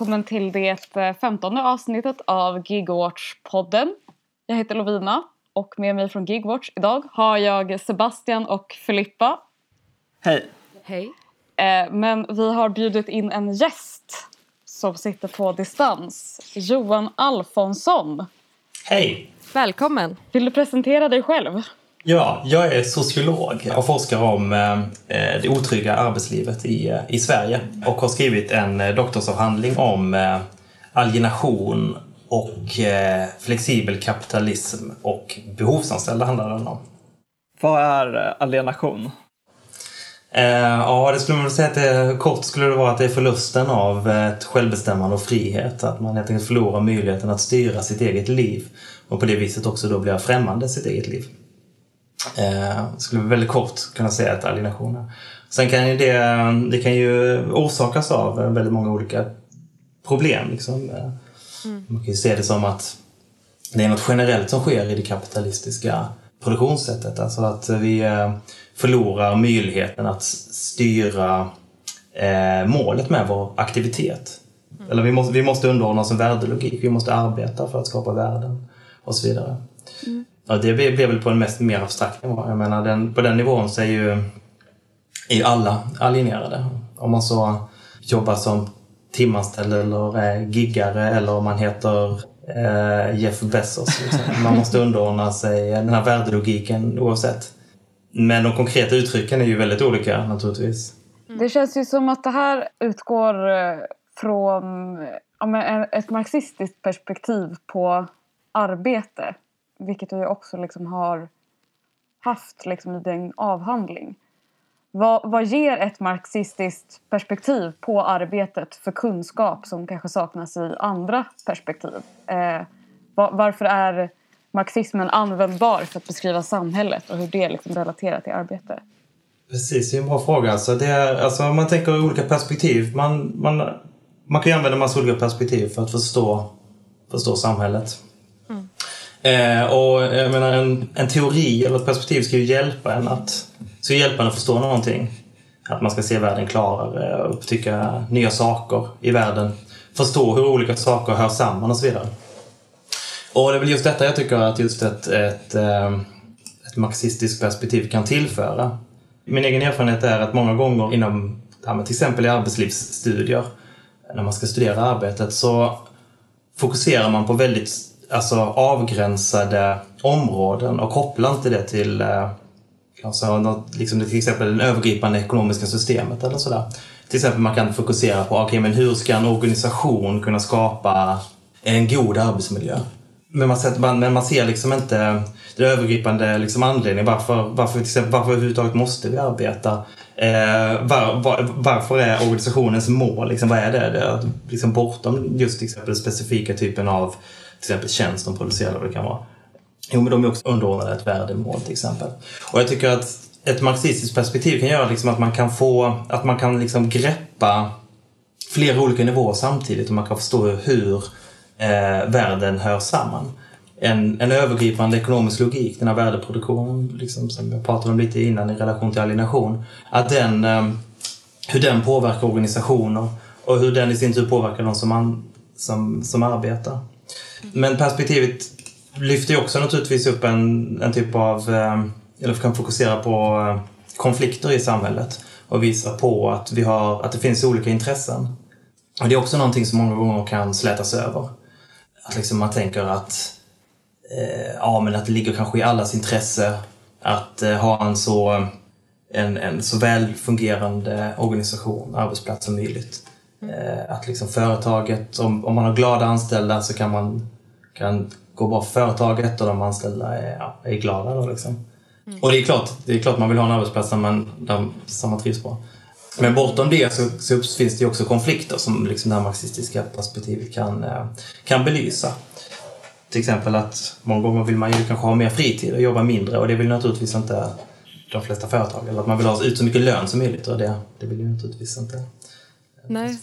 välkommen till det femtonde avsnittet av Gigwatch-podden. Jag heter Lovina och med mig från Gigwatch idag har jag Sebastian och Filippa. Hej. Hej. Eh, men vi har bjudit in en gäst som sitter på distans. Johan Alfonsson. Hej! Välkommen. Vill du presentera dig själv? Ja, jag är sociolog och forskar om eh, det otrygga arbetslivet i, eh, i Sverige och har skrivit en eh, doktorsavhandling om alienation och flexibel kapitalism och behovsanställda handlar den om. Vad är alienation? Eh, ja, det skulle man väl säga att det, kort skulle det vara att det är förlusten av ett självbestämmande och frihet. Att man helt enkelt förlorar möjligheten att styra sitt eget liv och på det viset också då blir främmande sitt eget liv. Eh, skulle väldigt kort kunna säga att alienation är. Sen kan ju det, det kan ju orsakas av väldigt många olika problem. Liksom. Eh, Mm. Man kan ju se det som att det är något generellt som sker i det kapitalistiska produktionssättet. Alltså att vi eh, förlorar möjligheten att styra eh, målet med vår aktivitet. Eller vi måste, vi måste underordna oss en värdelogik. Vi måste arbeta för att skapa värden och så vidare. Ja, det blev blev väl på en mest, mer abstrakt nivå. Jag menar, den, på den nivån så är ju, är ju alla alienerade. Om man så jobbar som timanställd eller är giggare eller om man heter eh, Jeff Bezos. Liksom. Man måste underordna sig den här värdelogiken oavsett. Men de konkreta uttrycken är ju väldigt olika naturligtvis. Mm. Det känns ju som att det här utgår eh, från ja, men ett marxistiskt perspektiv på arbete. Vilket du ju också liksom har haft liksom i din avhandling. Vad, vad ger ett marxistiskt perspektiv på arbetet för kunskap som kanske saknas i andra perspektiv? Eh, va- varför är marxismen användbar för att beskriva samhället och hur det liksom relaterar till arbete? Precis, det är en bra fråga. Alltså, det är, alltså, man tänker olika perspektiv. Man, man, man kan ju använda en massa olika perspektiv för att förstå, förstå samhället. Eh, och jag menar, en, en teori eller ett perspektiv ska ju hjälpa en att, ska hjälpa en att förstå någonting. Att man ska se världen klarare, upptäcka nya saker i världen. Förstå hur olika saker hör samman och så vidare. Och det är väl just detta jag tycker att just ett, ett, eh, ett marxistiskt perspektiv kan tillföra. Min egen erfarenhet är att många gånger inom till exempel i arbetslivsstudier, när man ska studera arbetet, så fokuserar man på väldigt alltså, avgränsade områden och kopplar inte det till eh, alltså, något, liksom, till exempel det övergripande ekonomiska systemet eller sådär. Till exempel man kan fokusera på okay, men hur ska en organisation kunna skapa en god arbetsmiljö? Men man, ser, man, men man ser liksom inte den övergripande liksom anledningen varför, varför, till exempel, varför överhuvudtaget måste vi arbeta? Eh, var, var, varför är organisationens mål, liksom, vad är det? det är liksom bortom just till exempel den specifika typen av till exempel tjänst de producerar eller vad det kan vara. Jo, men de är också underordnade ett värdemål till exempel. Och jag tycker att ett marxistiskt perspektiv kan göra liksom att man kan få, att man kan liksom greppa flera olika nivåer samtidigt och man kan förstå hur eh, världen hör samman. En, en övergripande ekonomisk logik, den här värdeproduktionen liksom, som jag pratade om lite innan i relation till alienation, att den, eh, hur den påverkar organisationer och hur den i sin tur påverkar de som, an, som, som arbetar. Men perspektivet lyfter ju också naturligtvis upp en, en typ av, eh, eller kan fokusera på eh, konflikter i samhället och visa på att, vi har, att det finns olika intressen. Och det är också någonting som många gånger kan slätas över. Att liksom man tänker att, eh, ja, men att det ligger kanske i allas intresse att eh, ha en så, en, en så väl fungerande organisation, arbetsplats som möjligt. Eh, att liksom företaget, om, om man har glada anställda så kan man kan gå bra för företaget och de anställda är, ja, är glada. Då liksom. Och det är, klart, det är klart man vill ha en arbetsplats där man, där, som man trivs på. Men bortom det så, så finns det också konflikter som liksom det här marxistiska perspektivet kan, eh, kan belysa. Till exempel att många gånger vill man ju kanske ha mer fritid och jobba mindre och det vill naturligtvis inte de flesta företag. Eller att man vill ha ut så mycket lön som möjligt och det, det vill ju naturligtvis inte Nej.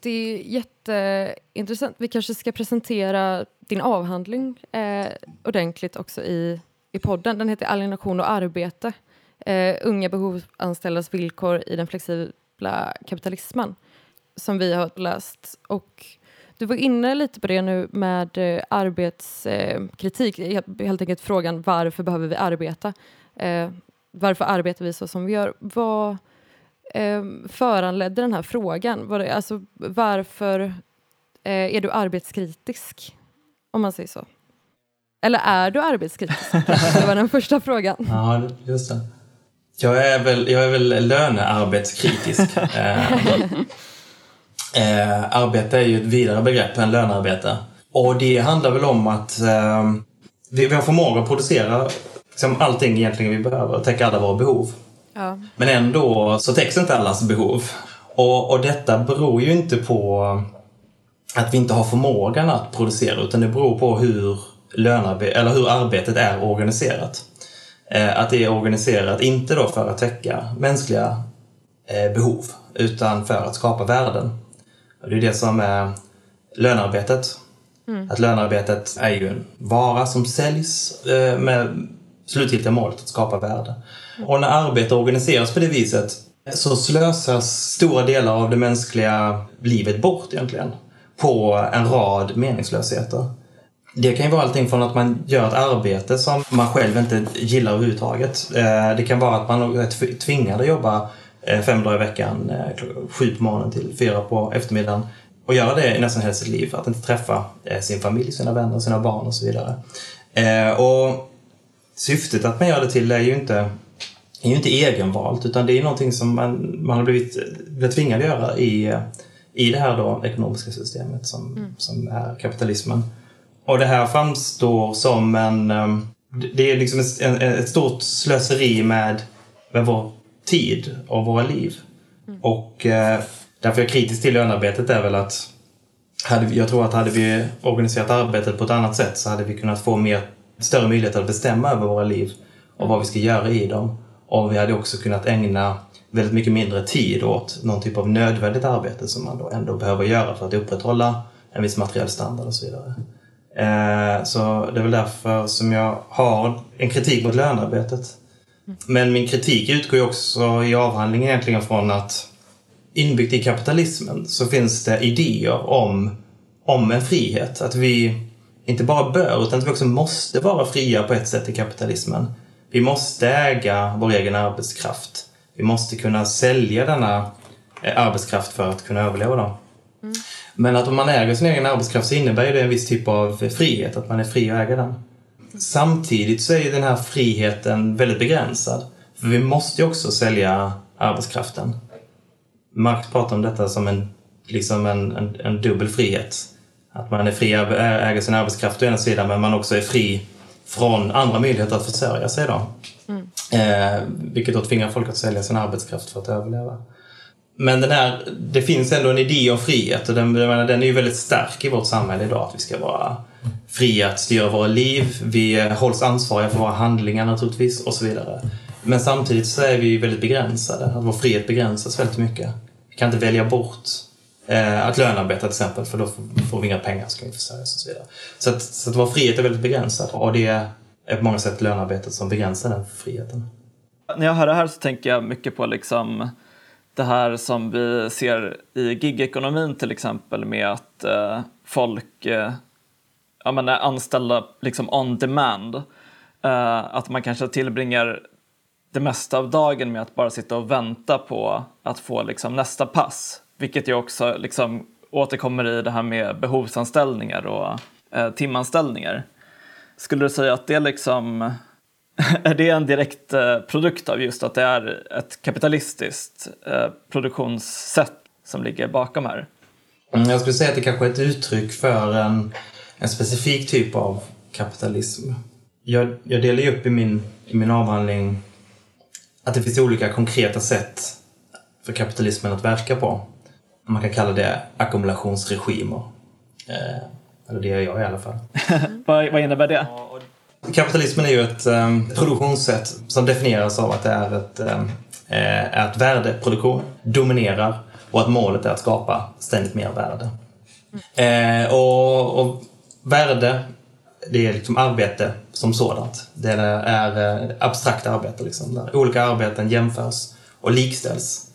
Det är jätteintressant. Vi kanske ska presentera din avhandling eh, ordentligt också i, i podden. Den heter Alienation och arbete. Eh, unga behovsanställdas villkor i den flexibla kapitalismen. som vi har läst. Och du var inne lite på det nu med eh, arbetskritik, eh, helt enkelt frågan varför behöver vi arbeta? Eh, varför arbetar vi så som vi gör? Vad eh, föranledde den här frågan? Var det, alltså, varför eh, är du arbetskritisk? Om man säger så. Eller är du arbetskritisk? det var den första frågan. Ja, just det. Jag är väl, jag är väl lönearbetskritisk. eh, eh, arbete är ju ett vidare begrepp än lönearbete. Och det handlar väl om att eh, vi, vi har förmåga att producera liksom, allting egentligen vi behöver och täcka alla våra behov. Ja. Men ändå så täcks inte allas behov. Och, och detta beror ju inte på att vi inte har förmågan att producera utan det beror på hur, lönearbe- eller hur arbetet är organiserat. Eh, att det är organiserat inte då för att täcka mänskliga eh, behov utan för att skapa värden. Och det är det som är lönearbetet. Att lönearbetet är ju en vara som säljs eh, med slutgiltiga målet att skapa värde. Och när arbete organiseras på det viset så slösas stora delar av det mänskliga livet bort egentligen på en rad meningslösheter. Det kan ju vara allting från att man gör ett arbete som man själv inte gillar överhuvudtaget. Eh, det kan vara att man är tvingad att jobba eh, fem dagar i veckan, eh, sju på morgonen till fyra på eftermiddagen och göra det i nästan hela sitt liv. Att inte träffa sin familj, sina vänner, sina barn och så vidare. Och syftet att man gör det till är ju inte, är ju inte egenvalt utan det är någonting som man, man har blivit, blivit tvingad att göra i, i det här då ekonomiska systemet som, som är kapitalismen. Och det här framstår som en... ehm, Det är liksom ett, ett stort slöseri med, med vår tid och våra liv. Och eh, därför jag är kritisk till lönearbetet är väl att hade, vi- jag tror att hade vi organiserat arbetet på ett annat sätt så hade vi kunnat få mer, större möjlighet att bestämma över våra liv och vad vi ska göra i dem. Och vi hade också kunnat ägna väldigt mycket mindre tid åt någon typ av nödvändigt arbete som man då ändå behöver göra för att upprätthålla en viss materiell standard och så vidare. Eh, så det är väl därför som jag har en kritik mot lönearbetet. Men min kritik utgår ju också i avhandlingen egentligen från att inbyggt i kapitalismen så finns det idéer om, om en frihet. Att vi inte bara bör utan att vi också måste vara fria på ett sätt i kapitalismen. Vi måste äga vår egen arbetskraft. Vi måste kunna sälja denna eh, arbetskraft för att kunna överleva. Då. Men att om man äger sin egen arbetskraft så innebär det en viss typ av frihet, att man är fri att äga den. Samtidigt så är den här friheten väldigt begränsad. För vi måste ju också sälja arbetskraften. Marx pratar om detta som en, liksom en, en, en dubbel frihet. Att man är fri att äga sin arbetskraft å ena sidan men man också är fri från andra möjligheter att försörja sig. Då. Eh, vilket då tvingar folk att sälja sin arbetskraft för att överleva. Men den här, det finns ändå en idé om frihet och den, menar, den är ju väldigt stark i vårt samhälle idag. Att vi ska vara fria att styra våra liv. Vi hålls ansvariga för våra handlingar naturligtvis och så vidare. Men samtidigt så är vi väldigt begränsade. Att vår frihet begränsas väldigt mycket. Vi kan inte välja bort eh, att lönearbeta till exempel för då får, vi inga pengar som kan vi försörja oss och så vidare. Så att, så att vår frihet är väldigt begränsad och det är på många sätt lönearbetet som begränsar den friheten. När jag hör det här så tänker jag mycket på liksom det här som vi ser i gigekonomin till exempel med att eh, folk eh, ja, men är anställda liksom on demand. Eh, att man kanske tillbringar det mesta av dagen med att bara sitta och vänta på att få liksom, nästa pass. Vilket ju också liksom, återkommer i det här med behovsanställningar och eh, timanställningar. Skulle du säga att det liksom är det en direkt eh, produkt av just att det är ett kapitalistiskt eh, produktionssätt som ligger bakom här? Mm, jag skulle säga att det kanske är ett uttryck för en, en specifik typ av kapitalism. Jag, jag delar ju upp i min, i min avhandling att det finns olika konkreta sätt för kapitalismen att verka på. Man kan kalla det ackumulationsregimer. Eh, eller det gör jag i alla fall. Vad, vad innebär det? Kapitalismen är ju ett eh, produktionssätt som definieras av att det är ett, eh, är att värdeproduktion dominerar och att målet är att skapa ständigt mer värde. Eh, och, och värde, det är liksom arbete som sådant. Det är, är eh, abstrakt arbete liksom, där olika arbeten jämförs och likställs.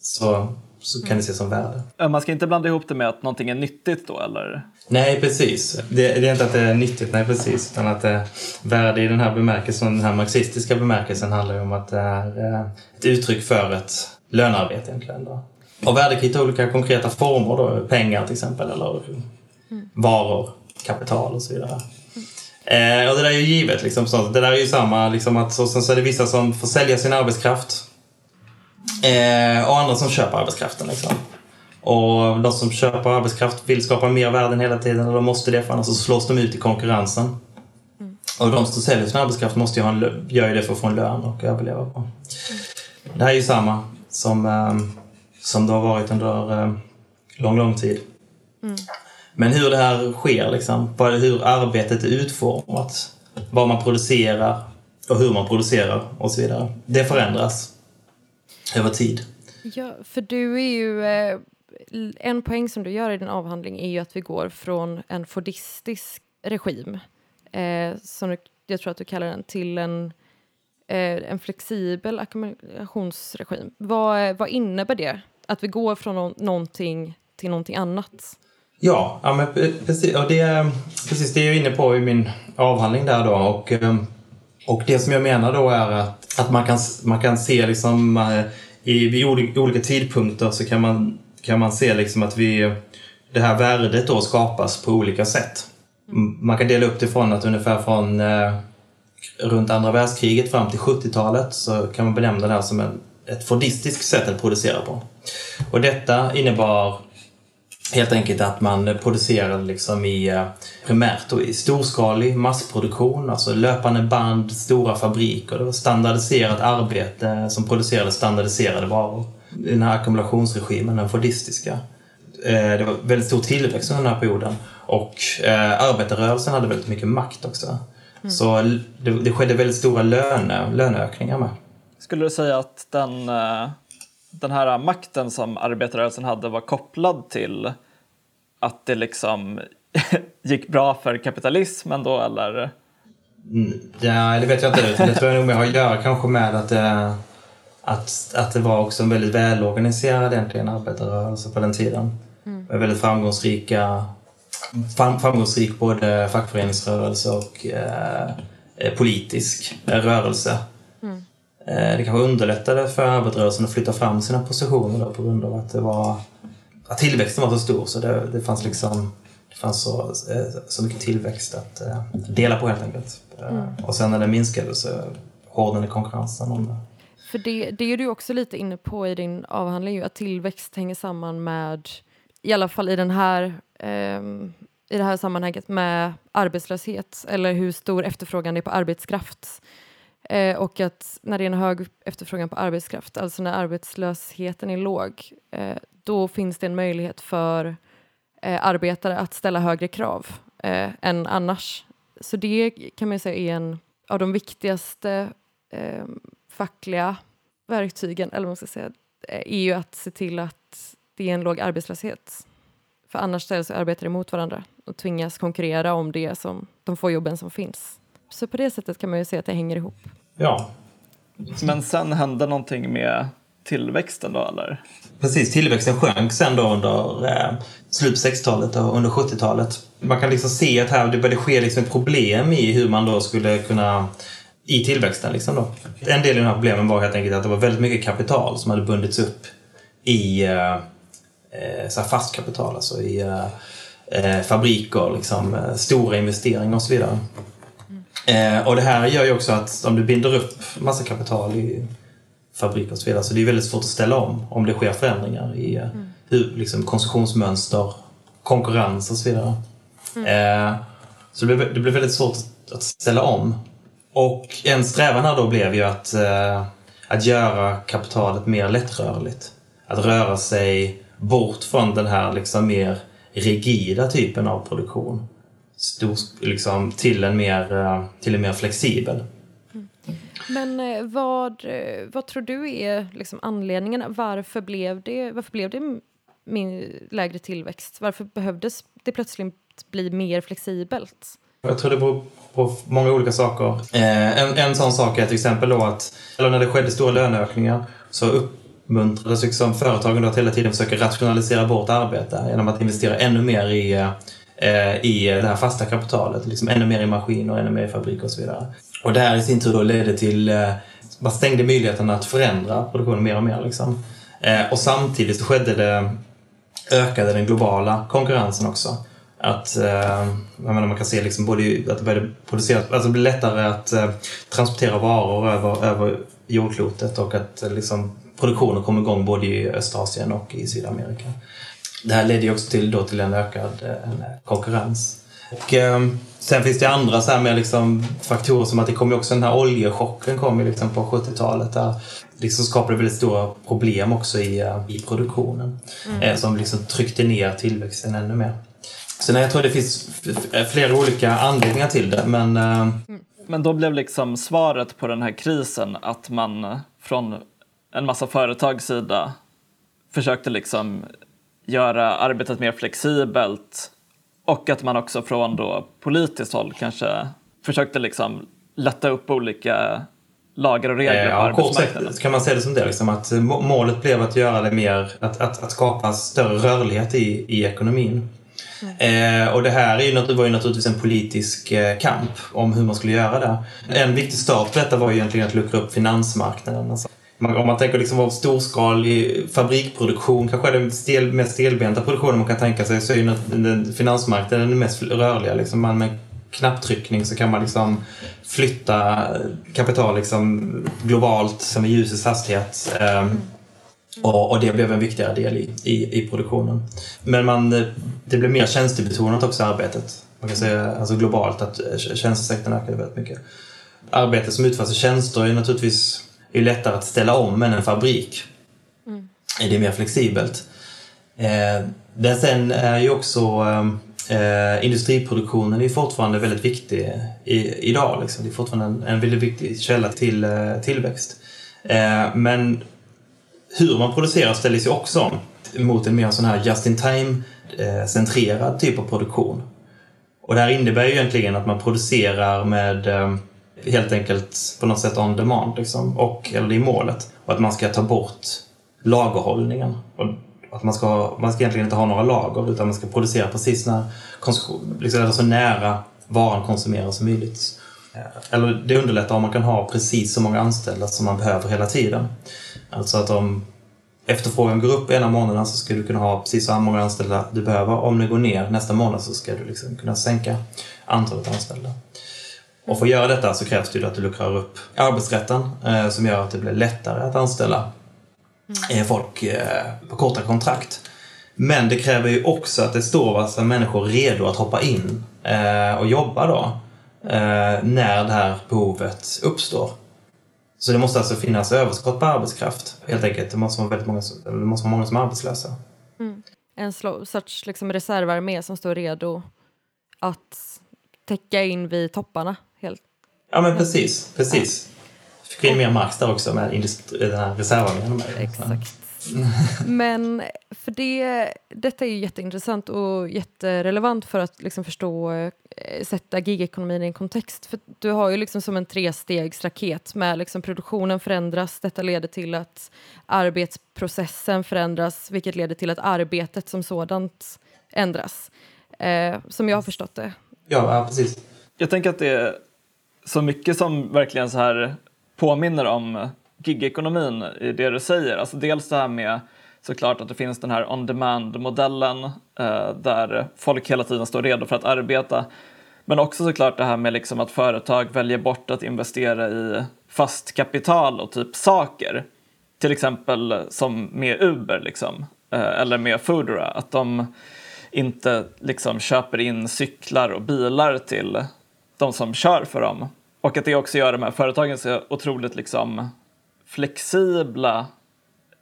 Så så kan det ses som värde. Man ska inte blanda ihop det med att någonting är nyttigt då eller? Nej, precis. Det, det är inte att det är nyttigt, nej precis. Utan att det, värde i den här bemärkelsen, den här marxistiska bemärkelsen handlar ju om att det är eh, ett uttryck för ett lönearbete egentligen. Då. Och värde kan ta olika konkreta former då, pengar till exempel eller mm. varor, kapital och så vidare. Eh, och det där är ju givet. Liksom, så, det där är ju samma. Liksom, att, så, så är det vissa som får sälja sin arbetskraft. Eh, och andra som köper arbetskraften. Liksom. Och de som köper arbetskraft vill skapa mer värden hela tiden och de måste det för annars så slås de ut i konkurrensen. Mm. Och de som säljer sin arbetskraft måste ju ha en, gör ju det för att få en lön och överleva på. Mm. Det här är ju samma som, eh, som det har varit under eh, lång, lång tid. Mm. Men hur det här sker, liksom, hur arbetet är utformat, vad man producerar och hur man producerar och så vidare. Det förändras över tid. Ja, för du är ju... Eh, en poäng som du gör i din avhandling är ju att vi går från en fordistisk regim, eh, som jag tror att du kallar den, till en, eh, en flexibel ackumulationsregim. Vad, vad innebär det? Att vi går från no någonting till någonting annat? Ja, ja men precis, och det, precis det är jag inne på i min avhandling där då. Och, ehm, och det som jag menar då är att, att man, kan, man kan se liksom eh, i, vid olika tidpunkter så kan man, kan man se liksom att vi, det här värdet då skapas på olika sätt. Man kan dela upp det från att ungefär från eh, runt andra världskriget fram till 70-talet så kan man benämna det här som en, ett fordistiskt sätt att producera på. Och detta innebar helt enkelt att man producerade liksom i eh, primärt i storskalig massproduktion, alltså löpande band, stora fabriker. Det var standardiserat arbete som producerade standardiserade varor. Den här ackumulationsregimen, den fordistiska. Eh, det var väldigt stor tillväxt under den här perioden och eh, arbetarrörelsen hade väldigt mycket makt också. Mm. Så det, det skedde väldigt stora löne, löneökningar med. Skulle du säga att den den här makten som arbetarrörelsen hade var kopplad till att det liksom gick bra för kapitalismen då eller? Mm, ja, det vet jag inte. Det tror jag nog mer har att göra kanske med att det, att, att det var också en väldigt välorganiserad egentligen arbetarrörelse på den tiden. Mm. Väldigt framgångsrika, framgångsrik både fackföreningsrörelse och eh, politisk rörelse. Eh, det kanske underlättade för arbetarrörelsen att flytta fram sina positioner då, på grund av att det var att tillväxten var så stor så det, det fanns liksom det fanns så, eh, så mycket tillväxt att eh, dela på helt enkelt. Mm. Och sen när det minskade så hårdnade konkurrensen om det. För det, det är du också lite inne på i din avhandling, att tillväxt hänger samman med, i alla fall i den här eh, i det här sammanhanget med arbetslöshet eller hur stor efterfrågan det är på arbetskraft. Eh, och att när det är en hög efterfrågan på arbetskraft, alltså när arbetslösheten är låg, eh, då finns det en möjlighet för eh, arbetare att ställa högre krav eh, än annars. Så det kan man säga är en av de viktigaste eh, fackliga verktygen, eller vad man ska säga, eh, är ju att se till att det är en låg arbetslöshet. För annars ställs arbetare mot varandra och tvingas konkurrera om det som de få jobben som finns. Så på det sättet kan man ju se att det hänger ihop. Ja. Men sen hände någonting med tillväxten då eller? Precis, tillväxten sjönk sen då under eh, slutet på 60-talet och under 70-talet. Man kan liksom se att här det började ske liksom ett problem i hur man då skulle kunna i tillväxten. Liksom då. En del i de här problemen var helt enkelt att det var väldigt mycket kapital som hade bundits upp i eh, eh så fast kapital, alltså i eh, eh, fabriker, liksom, eh, stora investeringar och så vidare. Eh, och det här gör ju också att om du binder upp massa kapital i fabriker och så vidare så det är väldigt svårt att ställa om om det sker förändringar i eh, mm. hur, liksom, konsumtionsmönster, konkurrens och så vidare. Mm. Eh, så det blir, det blir väldigt svårt att ställa om. Och en strävan här då blev ju att, eh, att göra kapitalet mer lättrörligt. Att röra sig bort från den här liksom mer rigida typen av produktion stor, liksom, till, en mer, eh, till en mer flexibel. Mm. Men eh, vad, eh, vad tror du är liksom anledningen? Varför blev det, varför blev det min, lägre tillväxt? Varför behövdes det plötsligt bli mer flexibelt? Jag tror det beror på många olika saker. en, en sån sak är till exempel då att eller när det skedde stora löneökningar så upp, uppmuntrades liksom företagen då att hela tiden försöka rationalisera bort arbete genom att investera ännu mer i, Eh, i det här fasta kapitalet. Liksom ännu mer i maskiner, ännu mer i fabriker och så vidare. Och det här i sin tur då ledde till, eh, man stängde möjligheten att förändra produktionen mer och mer. Liksom. Eh, och samtidigt så skedde det, ökade den globala konkurrensen också. Att eh, menar, man kan se liksom både att det började produceras, alltså det blir lättare att eh, transportera varor över, över jordklotet och att liksom, produktionen kom igång både i Östasien och i Sydamerika. Det här ledde ju också till, då, till en ökad en konkurrens. Och, eh, sen finns det andra så här med liksom, faktorer som att det kom ju också den här oljechocken kom ju liksom på 70-talet där liksom skapade väldigt stora problem också i, eh, i produktionen. Mm. Eh, som liksom tryckte ner tillväxten ännu mer. Så nej, jag tror det finns flera olika anledningar till det. Men, uh... men då blev liksom svaret på den här krisen att man från en massa företags sida försökte liksom göra arbetet mer flexibelt och att man också från då politiskt håll kanske försökte liksom lätta upp olika lagar och regler ja, på arbetsmarknaden. Kort kan man se det som det, liksom, att målet blev att göra det mer, att, att, att skapa större rörlighet i, i ekonomin. Eh, och det här är ju, var ju naturligtvis en politisk eh, kamp om hur man skulle göra det. En viktig start på detta var ju egentligen att luckra upp finansmarknaden. Alltså, om man tänker liksom av storskalig fabrikproduktion, kanske är den stel, mest stelbenta produktionen man kan tänka sig, så är ju den, finansmarknaden den mest rörliga. Liksom man med knapptryckning så kan man liksom flytta kapital liksom globalt, som i ljusets hastighet. Ehm, och, och, det blev en viktigare del i, i, i produktionen. Men man, det blev mer tjänstebetonat också arbetet. Man kan säga alltså globalt att eh, tjänstesektorn ökade väldigt mycket. Arbete som utförs i tjänster är naturligtvis är lättare att ställa om än en fabrik. Mm. Det är mer flexibelt. Eh, men sen är ju också eh, industriproduktionen är fortfarande väldigt viktig i, idag. Liksom. Det är fortfarande en, en väldigt viktig källa till eh, tillväxt. Eh, men hur man producerar ställer sig också om mot en mer sån här just-in-time-centrerad typ av produktion. Och det här innebär ju egentligen att man producerar med helt enkelt på något sätt on demand, liksom, och, eller är målet. Och att man ska ta bort lagerhållningen. Och att man ska, man ska egentligen inte ha några lager utan man ska producera precis när liksom, så nära varan konsumeras som möjligt. Eller det underlättar om man kan ha precis så många anställda som man behöver hela tiden. Alltså att om efterfrågan går upp ena månaden så ska du kunna ha precis så många anställda du behöver. Om det går ner nästa månad så ska du liksom kunna sänka antalet anställda. Och för att göra detta så krävs det att du luckrar upp arbetsrätten eh, som gör att det blir lättare att anställa mm. folk eh, på korta kontrakt. Men det kräver ju också att det står alltså människor redo att hoppa in eh, och jobba då eh, när det här behovet uppstår. Så det måste alltså finnas överskott på arbetskraft helt enkelt. Det måste vara, väldigt många, det måste vara många som är arbetslösa. Mm. En sorts liksom reservarmé som står redo att täcka in vid topparna. Helt. Ja men precis, precis. Fick in mer mark där också med den här reservarmén. Exakt. Men för det, detta är ju jätteintressant och jätterelevant för att liksom förstå, eh, sätta gigekonomin i en kontext. För du har ju liksom som en trestegsraket med liksom produktionen förändras, detta leder till att arbetsprocessen förändras, vilket leder till att arbetet som sådant ändras. Eh, som jag har förstått det. Ja, ja, precis. Jag tänker att det så mycket som verkligen så här påminner om gigekonomin i det du säger. Alltså dels det här med såklart att det finns den här on-demand-modellen eh, där folk hela tiden står redo för att arbeta. Men också såklart det här med liksom att företag väljer bort att investera i fast kapital och typ saker. Till exempel som med Uber liksom, eh, eller med Foodora. Att de inte liksom köper in cyklar och bilar till de som kör för dem. Och att det också gör de här företagen så otroligt liksom flexibla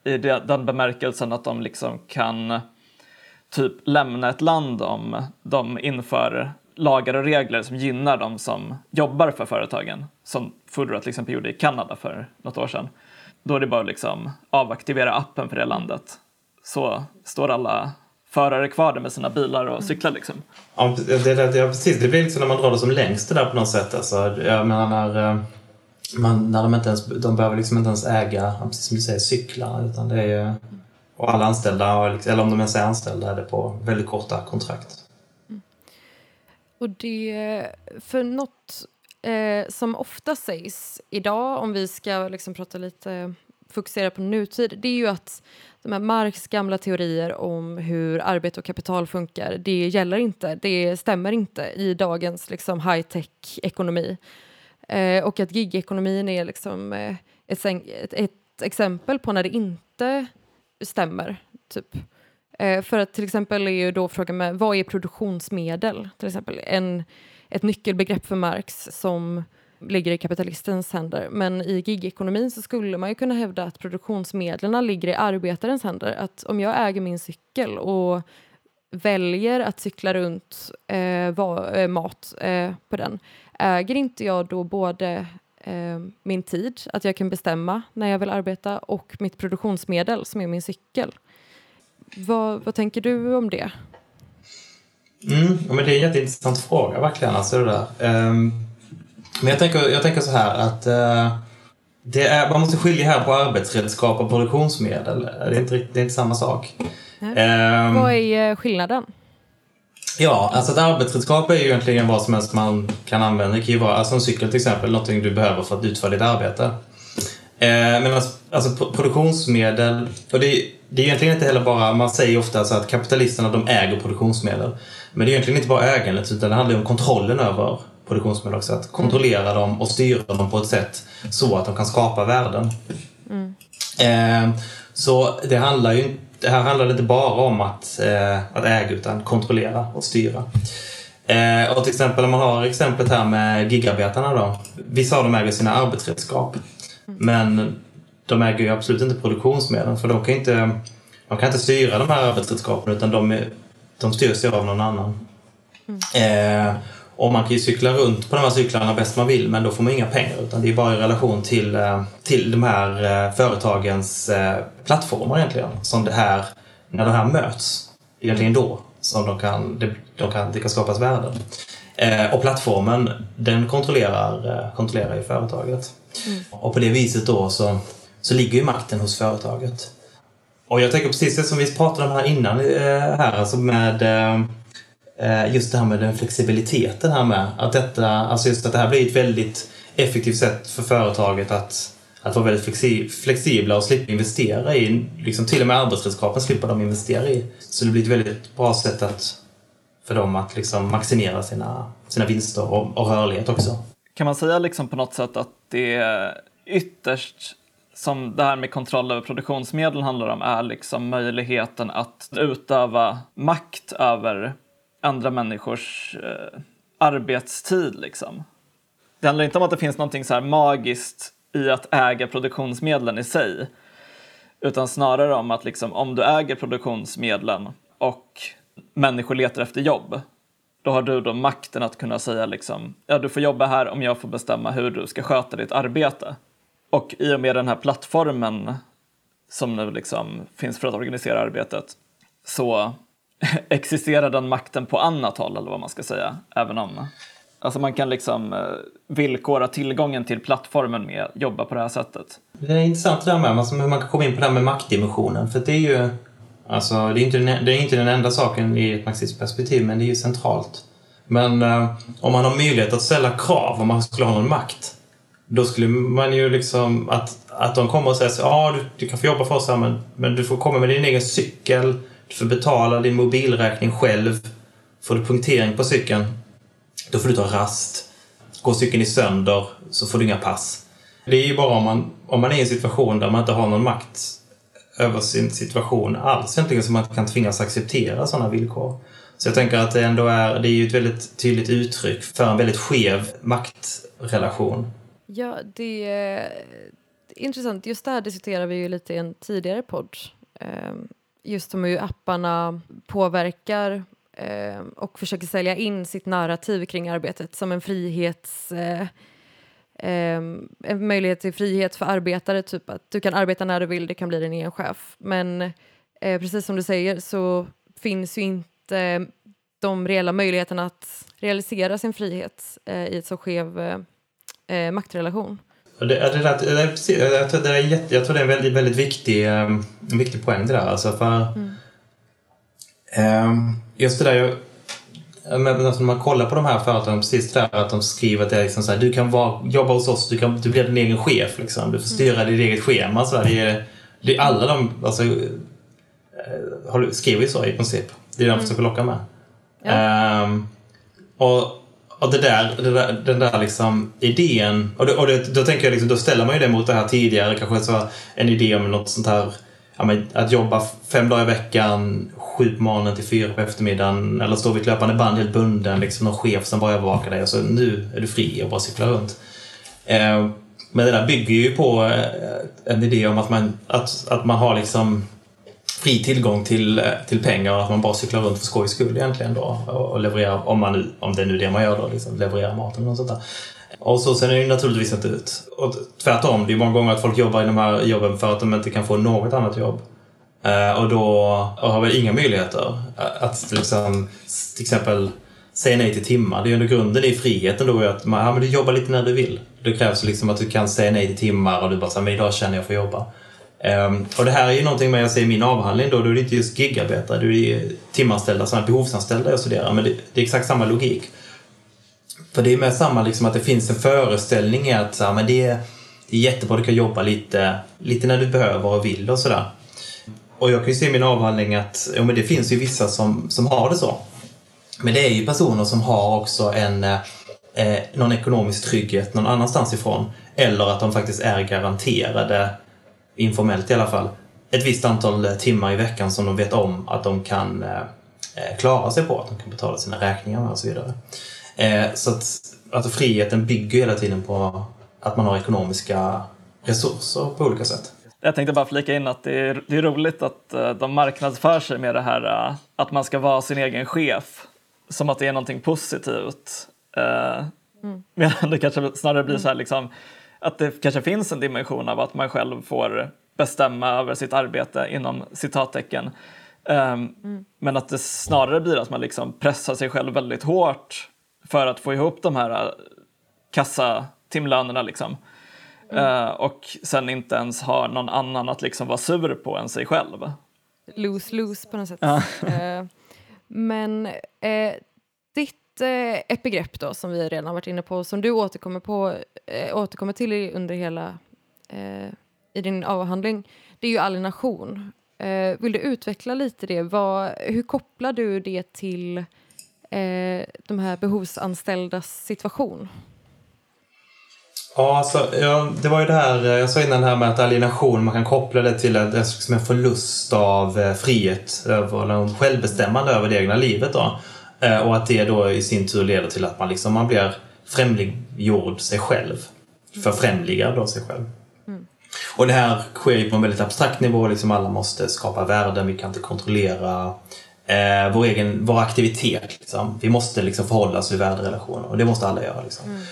i den bemärkelsen att de liksom kan typ lämna ett land om de inför lagar och regler som gynnar de som jobbar för företagen, som Foodora till exempel gjorde i Kanada för något år sedan. Då är det bara liksom att liksom avaktivera appen för det landet. Så står alla förare kvar där med sina bilar och cyklar liksom. Ja, det, det, det, precis. Det blir liksom när man drar det som längst det där på något sätt. Alltså, jag menar, man, när de, inte ens, de behöver liksom inte ens äga, precis som du säger, cyklar. Utan det är, och alla anställda, eller om de ens är anställda, är det på väldigt korta kontrakt. Mm. Och det, för något eh, som ofta sägs idag, om vi ska liksom prata lite, fokusera på nutid, det är ju att de här Marx gamla teorier om hur arbete och kapital funkar, det gäller inte, det stämmer inte i dagens liksom, high-tech-ekonomi. Eh, och att gigekonomin är liksom, eh, ett, ett, ett, exempel på när det inte stämmer. Typ. Eh, för att till exempel är ju då frågan med vad är produktionsmedel? Till exempel en, ett nyckelbegrepp för Marx som ligger i kapitalistens händer. Men i gigekonomin så skulle man ju kunna hävda att produktionsmedlen ligger i arbetarens händer. Att om jag äger min cykel och väljer att cykla runt eh, va, eh, mat eh, på den, äger inte jag då både eh, min tid, att jag kan bestämma när jag vill arbeta, och mitt produktionsmedel som är min cykel? Vad, vad tänker du om det? Mm, men det är en jätteintressant fråga verkligen. Alltså det där. Um, men jag tänker, jag tänker så här att uh, det är, man måste skilja här på arbetsredskap och produktionsmedel. Det är inte, det är inte samma sak. Um, Vad är skillnaden? Ja, alltså ett arbetsredskap är ju egentligen vad som helst man kan använda. Det kan ju vara alltså en cykel till exempel, någonting du behöver för att utföra ditt arbete. Eh, men alltså, alltså produktionsmedel, och det, det är egentligen inte heller bara, man säger ofta alltså att kapitalisterna de äger produktionsmedel. Men det är egentligen inte bara ägandet utan det handlar om kontrollen över produktionsmedel också. Att kontrollera dem och styra dem på ett sätt så att de kan skapa värden. Mm. Eh, så det handlar ju det här handlar inte bara om att, eh, att äga utan kontrollera och styra. Eh, och till exempel om man har exemplet här med gigarbetarna då. Vissa av dem äger sina arbetsredskap. Men de äger ju absolut inte produktionsmedlen för de kan inte, de kan inte styra de här arbetsredskapen utan de, de styrs ju av någon annan. Eh, och man kan ju cykla runt på de här cyklarna bäst man vill men då får man inga pengar utan det är bara i relation till, eh, till de här eh, företagens eh, plattformar egentligen som det här, när det här möts, egentligen då som de kan, de kan, det kan skapas värden. Och plattformen den kontrollerar, kontrollerar ju företaget. Mm. Och på det viset då så, så ligger ju makten hos företaget. Och jag tänker precis det som vi pratade om här innan här, alltså med Eh, just det här med den flexibiliteten här med. Att, detta, alltså just att det här blir ett väldigt effektivt sätt för företaget att, att vara väldigt flexibla och slippa investera i, liksom till och med arbetsredskapen slipper de investera i. Så det blir ett väldigt bra sätt att, för dem att liksom maximera sina, sina vinster och, och rörlighet också. Kan man säga liksom på något sätt att det är ytterst som det här med kontroll över produktionsmedel handlar om är liksom möjligheten att utöva makt över andra människors eh, arbetstid. Liksom. Det handlar inte om att det finns något så här magiskt i att äga produktionsmedlen i sig, utan snarare om att liksom, om du äger produktionsmedlen och människor letar efter jobb, då har du då makten att kunna säga liksom, ja du får jobba här om jag får bestämma hur du ska sköta ditt arbete. Och i och med den här plattformen som nu liksom finns för att organisera arbetet så existerar den makten på annat håll eller vad man ska säga. Även om alltså man kan liksom eh, villkora tillgången till plattformen med att jobba på det här sättet. Det är intressant det där med alltså hur man kan komma in på det här med maktdimensionen. För det är ju alltså, det är inte, den, det är inte den enda saken i ett marxistiskt perspektiv, men det är ju centralt. Men eh, om man har möjlighet att ställa krav, om man skulle ha någon makt, då skulle man ju liksom att, att de kommer och säger så ja ah, du, du kan få jobba för oss här men, men du får komma med din egen cykel, du får betala din mobilräkning själv. Får du punktering på cykeln, då får du ta rast. Går cykeln i sönder så får du inga pass. Det är ju bara om man, om man är i en situation där man inte har någon makt över sin situation alls egentligen som man kan tvingas acceptera sådana villkor. Så jag tänker att det ändå är, det är ju ett väldigt tydligt uttryck för en väldigt skev maktrelation. Ja, det är intressant. Just det här diskuterade vi ju lite i en tidigare podd. Ehm, Just som hur apparna påverkar eh, och försöker sälja in sitt narrativ kring arbetet som en frihets... Eh, eh, en möjlighet till frihet för arbetare, typ att du kan arbeta när du vill, det kan bli din egen chef. Men eh, precis som du säger så finns ju inte de reella möjligheterna att realisera sin frihet eh, i ett så skev eh, eh maktrelation. Det, det, det, det, precis, jag, tror det är jätte, jag tror det är en väldigt, väldigt viktig, um, en viktig poäng det där. Alltså för, mm. um, just det där, jag, men alltså när man kollar på de här företagen, precis det där att de skriver att det är liksom så här, du kan vara, jobba hos oss, du, kan, du blir din egen chef. Liksom. Du får styra mm. ditt eget schema. Så här, det, är, det är alla de alltså, eh, skriver ju så i princip. Det är de mm. försöker locka med. Ja. Um, och, och det där, det där, den där liksom idén, och, det, och det, då tänker jag liksom, då ställer man ju det mot det här tidigare, kanske så en idé om något sånt här ja, men, att jobba fem dagar i veckan, sju på morgonen till fyra på eftermiddagen eller stå vid ett löpande band helt bunden, liksom någon chef som bara övervakar dig och så nu är du fri och bara cyklar runt. Eh, men det där bygger ju på eh, en idé om att man, att, att man har liksom fri tillgång till, eh, till pengar och att man bara cyklar runt för skojs skull egentligen då och levererar, om, man nu, om det är nu det man gör då, liksom, levererar maten och sånt där. Och så ser det ju naturligtvis inte ut. Och tvärtom, det är många gånger att folk jobbar i de här jobben för att de inte kan få något annat jobb. Eh, och då och har vi inga möjligheter att liksom, till exempel säga nej till timmar. Det är ju under grunden i friheten då att man, ja, men du jobbar lite när du vill. Det krävs liksom att du kan säga nej till timmar och du bara säger men idag känner jag för att jobba. Um, och det här är ju någonting med jag säger i min avhandling då, då är det inte just gigarbetare, det är timanställda, sådana behovsanställda jag studerar, men det, det är exakt samma logik. För det är med samma liksom att det finns en föreställning i att så men det, är, det är jättebra, du kan jobba lite, lite när du behöver och vill och sådär. Och jag kan ju se i min avhandling att ja, men det finns ju vissa som, som har det så. Men det är ju personer som har också en, eh, eh någon ekonomisk trygghet någon annanstans ifrån. Eller att de faktiskt är garanterade, informellt i alla fall, ett visst antal timmar i veckan som de vet om att de kan eh, eh klara sig på. Att de kan betala sina räkningar med och så vidare. Eh, så att alltså friheten bygger hela tiden på att man har ekonomiska resurser på olika sätt. Jag tänkte bara flika in att det är, det är roligt att de marknadsför sig med det här att man ska vara sin egen chef. Som att det är någonting positivt. Mm. Medan det kanske snarare blir så här liksom, att det kanske finns en dimension av att man själv får bestämma över sitt arbete inom citattecken. Um, mm. Men att det snarare blir att man liksom pressar sig själv väldigt hårt för att få ihop de här äh, kassatimlönerna liksom. Mm. Uh, och sen inte ens har någon annan att liksom vara sur på än sig själv. Lose-lose på något sätt. Uh, men uh, ditt epigrepp eh, då som vi redan varit inne på som du återkommer, på, eh, återkommer till under hela eh, i din avhandling det är ju alienation. vill du utveckla lite det? Vad, hur kopplar du det till eh, de här behovsanställdas situation? Ja, alltså, ja, det var ju det här, jag sa innan här med att alienation, man kan koppla det till en, en förlust av frihet, över, eller självbestämmande över det egna livet. Då. Eh, och att det då i sin tur leder till att man, liksom, man blir främliggjord sig själv. Förfrämligar då sig själv. Mm. Och det här sker ju på en väldigt abstrakt nivå, liksom alla måste skapa värden, vi kan inte kontrollera eh, vår egen vår aktivitet. Liksom. Vi måste liksom förhålla oss i värderelationer och det måste alla göra. Liksom. Mm.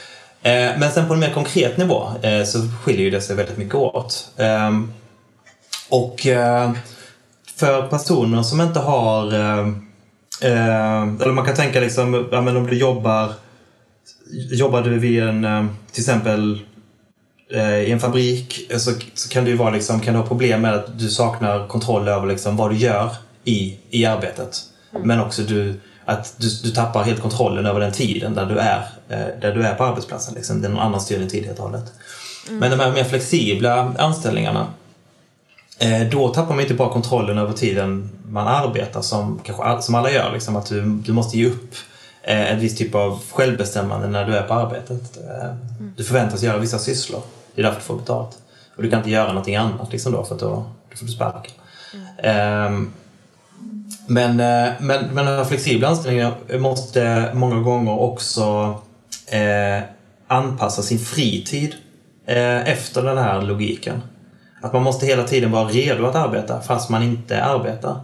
Eh, men sen på en mer konkret nivå eh, så skiljer det sig väldigt mycket åt. Ehm, och eh, för personer som inte har eh, eh, eller man kan tänka liksom, ja, men om du jobbar Jobbar du vid en, till exempel i en fabrik så, så kan det ju vara liksom, kan du ha problem med att du saknar kontroll över liksom vad du gör i, i arbetet. Mm. Men också du, att du, du tappar helt kontrollen över den tiden där du är, eh, där du är på arbetsplatsen. Liksom. Det är någon annan styr din tid helt och hållet. Mm. Men de här mer flexibla anställningarna eh, då tappar man inte bara kontrollen över tiden man arbetar som, kanske, som alla gör. Liksom, att du, du måste ge upp eh, en viss typ av självbestämmande när du är på arbetet. Mm. Du förväntas göra vissa sysslor. Det är därför du får betalt. Och du kan inte göra någonting annat liksom då för att då, då får du sparken. Mm. Um, men, eh, men, men den här flexibla anställningen måste många gånger också eh, anpassa sin fritid eh, efter den här logiken. Att man måste hela tiden vara redo att arbeta fast man inte arbetar.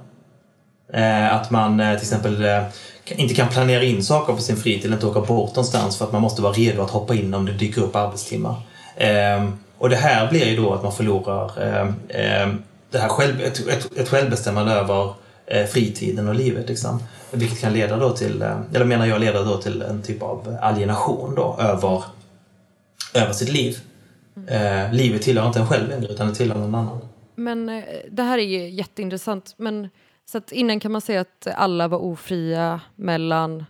Eh, att man eh, till exempel eh, inte kan planera in saker på sin fritid eller inte åka bort någonstans för att man måste vara redo att hoppa in om det dyker upp arbetstimmar. Ehm, och det här blir ju då att man förlorar ehm, ehm, det här själv, ett, ett, ett självbestämmande över fritiden och livet. Liksom. Vilket kan leda då till, eller menar jag leder då till en typ av alienation då över, över sitt liv. Eh, livet tillhör inte en själv längre utan det tillhör någon annan. Men eh, det här är ju jätteintressant. Men, så att innan kan man säga att alla var ofria mellan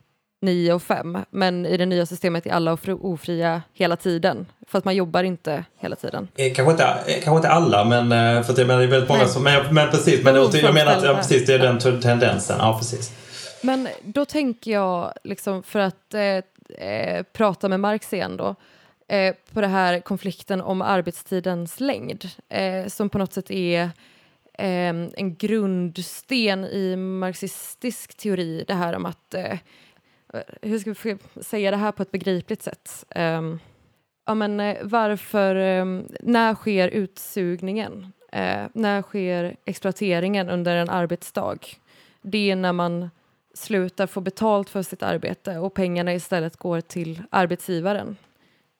9 och 5 men i det nya systemet är alla ofria hela tiden för att man jobbar inte hela tiden. Eh, kanske, inte, eh, kanske inte alla men eh, för det är väldigt många Nej. som, men, men precis, men jag menar att ja, precis, det är den tendensen. Ja, precis. Men då tänker jag, liksom, för att eh, prata med Marx igen då, eh, på den här konflikten om arbetstidens längd, eh, som på något sätt är eh, en grundsten i marxistisk teori, det här om att eh, hur ska vi säga det här på ett begripligt sätt? Ehm, ja, men, eh, varför, ehm, när sker utsugningen? Eh, när sker exploateringen under en arbetsdag? Det är när man slutar få betalt för sitt arbete och pengarna istället går till arbetsgivaren,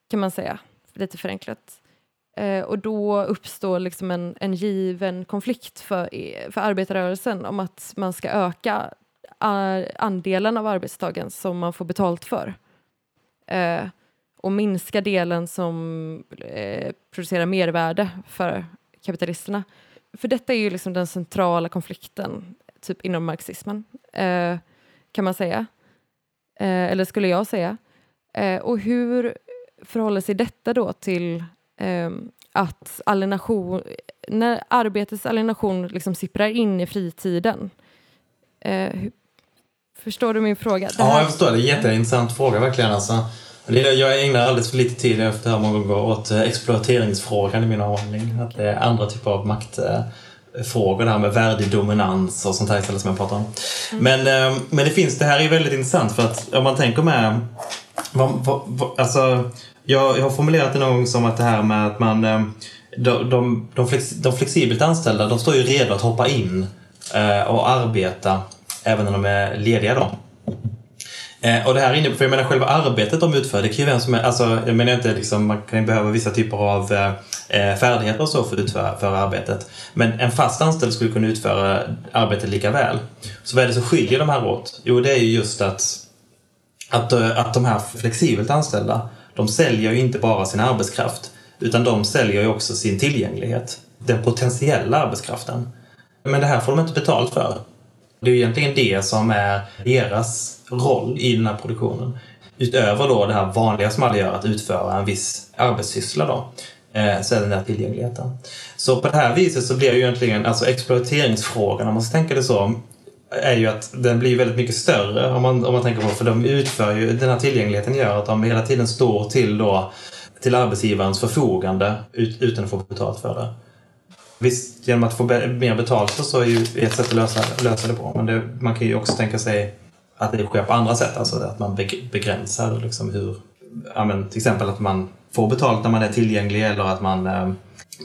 kan man säga, lite förenklat. Eh, och då uppstår liksom en, en given konflikt för, för arbetarrörelsen om att man ska öka andelen av arbetstagen som man får betalt för. Eh, och minska delen som eh, producerar mervärde för kapitalisterna. För detta är ju liksom den centrala konflikten typ inom marxismen, eh, kan man säga. Eh, eller skulle jag säga. Eh, och hur förhåller sig detta då till eh, att alienation, när arbetets alienation liksom sipprar in i fritiden? Eh, förstår du min fråga? Det ja, jag förstår. Det är en jätteintressant fråga verkligen. Alltså. Jag ägnar alldeles för lite tid efter det här många gånger åt exploateringsfrågan i min avhandling. Att det är andra typer av makt frågor där med värdig dominans och sånt här istället som jag pratar om. Mm. Men, eh, men det finns, det här är väldigt intressant för att om man tänker med vad, vad, vad, alltså, jag, jag har formulerat det någon gång som att det här med att man eh, de, de, de, flex, de flexibelt anställda de står ju redo att hoppa in eh, och arbeta även när de är lediga då. Eh, och det här innebär, för jag menar själva arbetet de utför, det kan ju vem som är, alltså jag menar inte liksom, man kan ju behöva vissa typer av eh, eh färdigheter och så för att utföra arbetet. Men en fast anställd skulle kunna utföra arbetet lika väl. Så vad är det som skiljer de här åt? Jo, det är ju just att, att, eh, att de här flexibelt anställda, de säljer ju inte bara sin arbetskraft, utan de säljer ju också sin tillgänglighet. Den potentiella arbetskraften. Men det här får de inte betalt för. Det är egentligen det som är deras roll i den här produktionen. Utöver då det här vanliga som alla gör, att utföra en viss arbetssyssla då, eh, så är den här tillgängligheten. Så på det här viset så blir ju egentligen, alltså exploateringsfrågan, om man ska tänka det så, är ju att den blir väldigt mycket större om man, om man tänker på, för de utför ju, den här tillgängligheten gör att de hela tiden står till då, till arbetsgivarens förfogande utan att få betalt för det. Visst, genom att få mer betalt så är ju ett sätt att lösa, lösa det på. Men det, man kan ju också tänka sig att det sker på andra sätt. Alltså att man begränsar liksom hur, ja, men, till exempel att man får betalt när man är tillgänglig eller att man eh,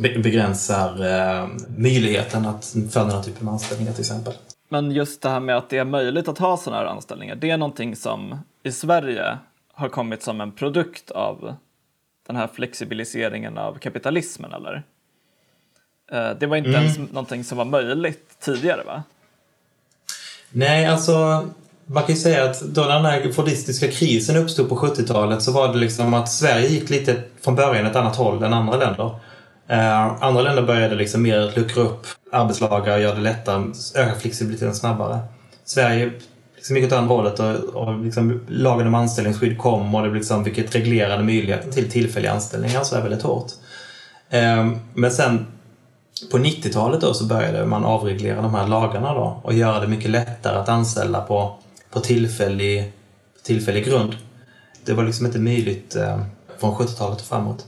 begränsar eh, möjligheten att för den här typen av anställningar till exempel. Men just det här med att det är möjligt att ha sådana här anställningar, det är någonting som i Sverige har kommit som en produkt av den här flexibiliseringen av kapitalismen, eller? Eh, det var inte mm. ens någonting som var möjligt tidigare, va? Nej, alltså man kan ju säga att då den här fordistiska krisen uppstod på 70-talet så var det liksom att Sverige gick lite från början ett annat håll än andra länder. Eh, andra länder började liksom mer luckra upp arbetslagar, och göra det lättare, öka flexibiliteten snabbare. Sverige liksom gick åt andra hållet och, och liksom lagen om anställningsskydd kom och det liksom, vilket reglerade möjligheten till tillfälliga anställningar så är väldigt hårt. Eh, men sen på 90-talet då så började man avreglera de här lagarna då och göra det mycket lättare att anställa på på tillfällig, tillfällig grund. Det var liksom inte möjligt eh, från 70-talet och framåt.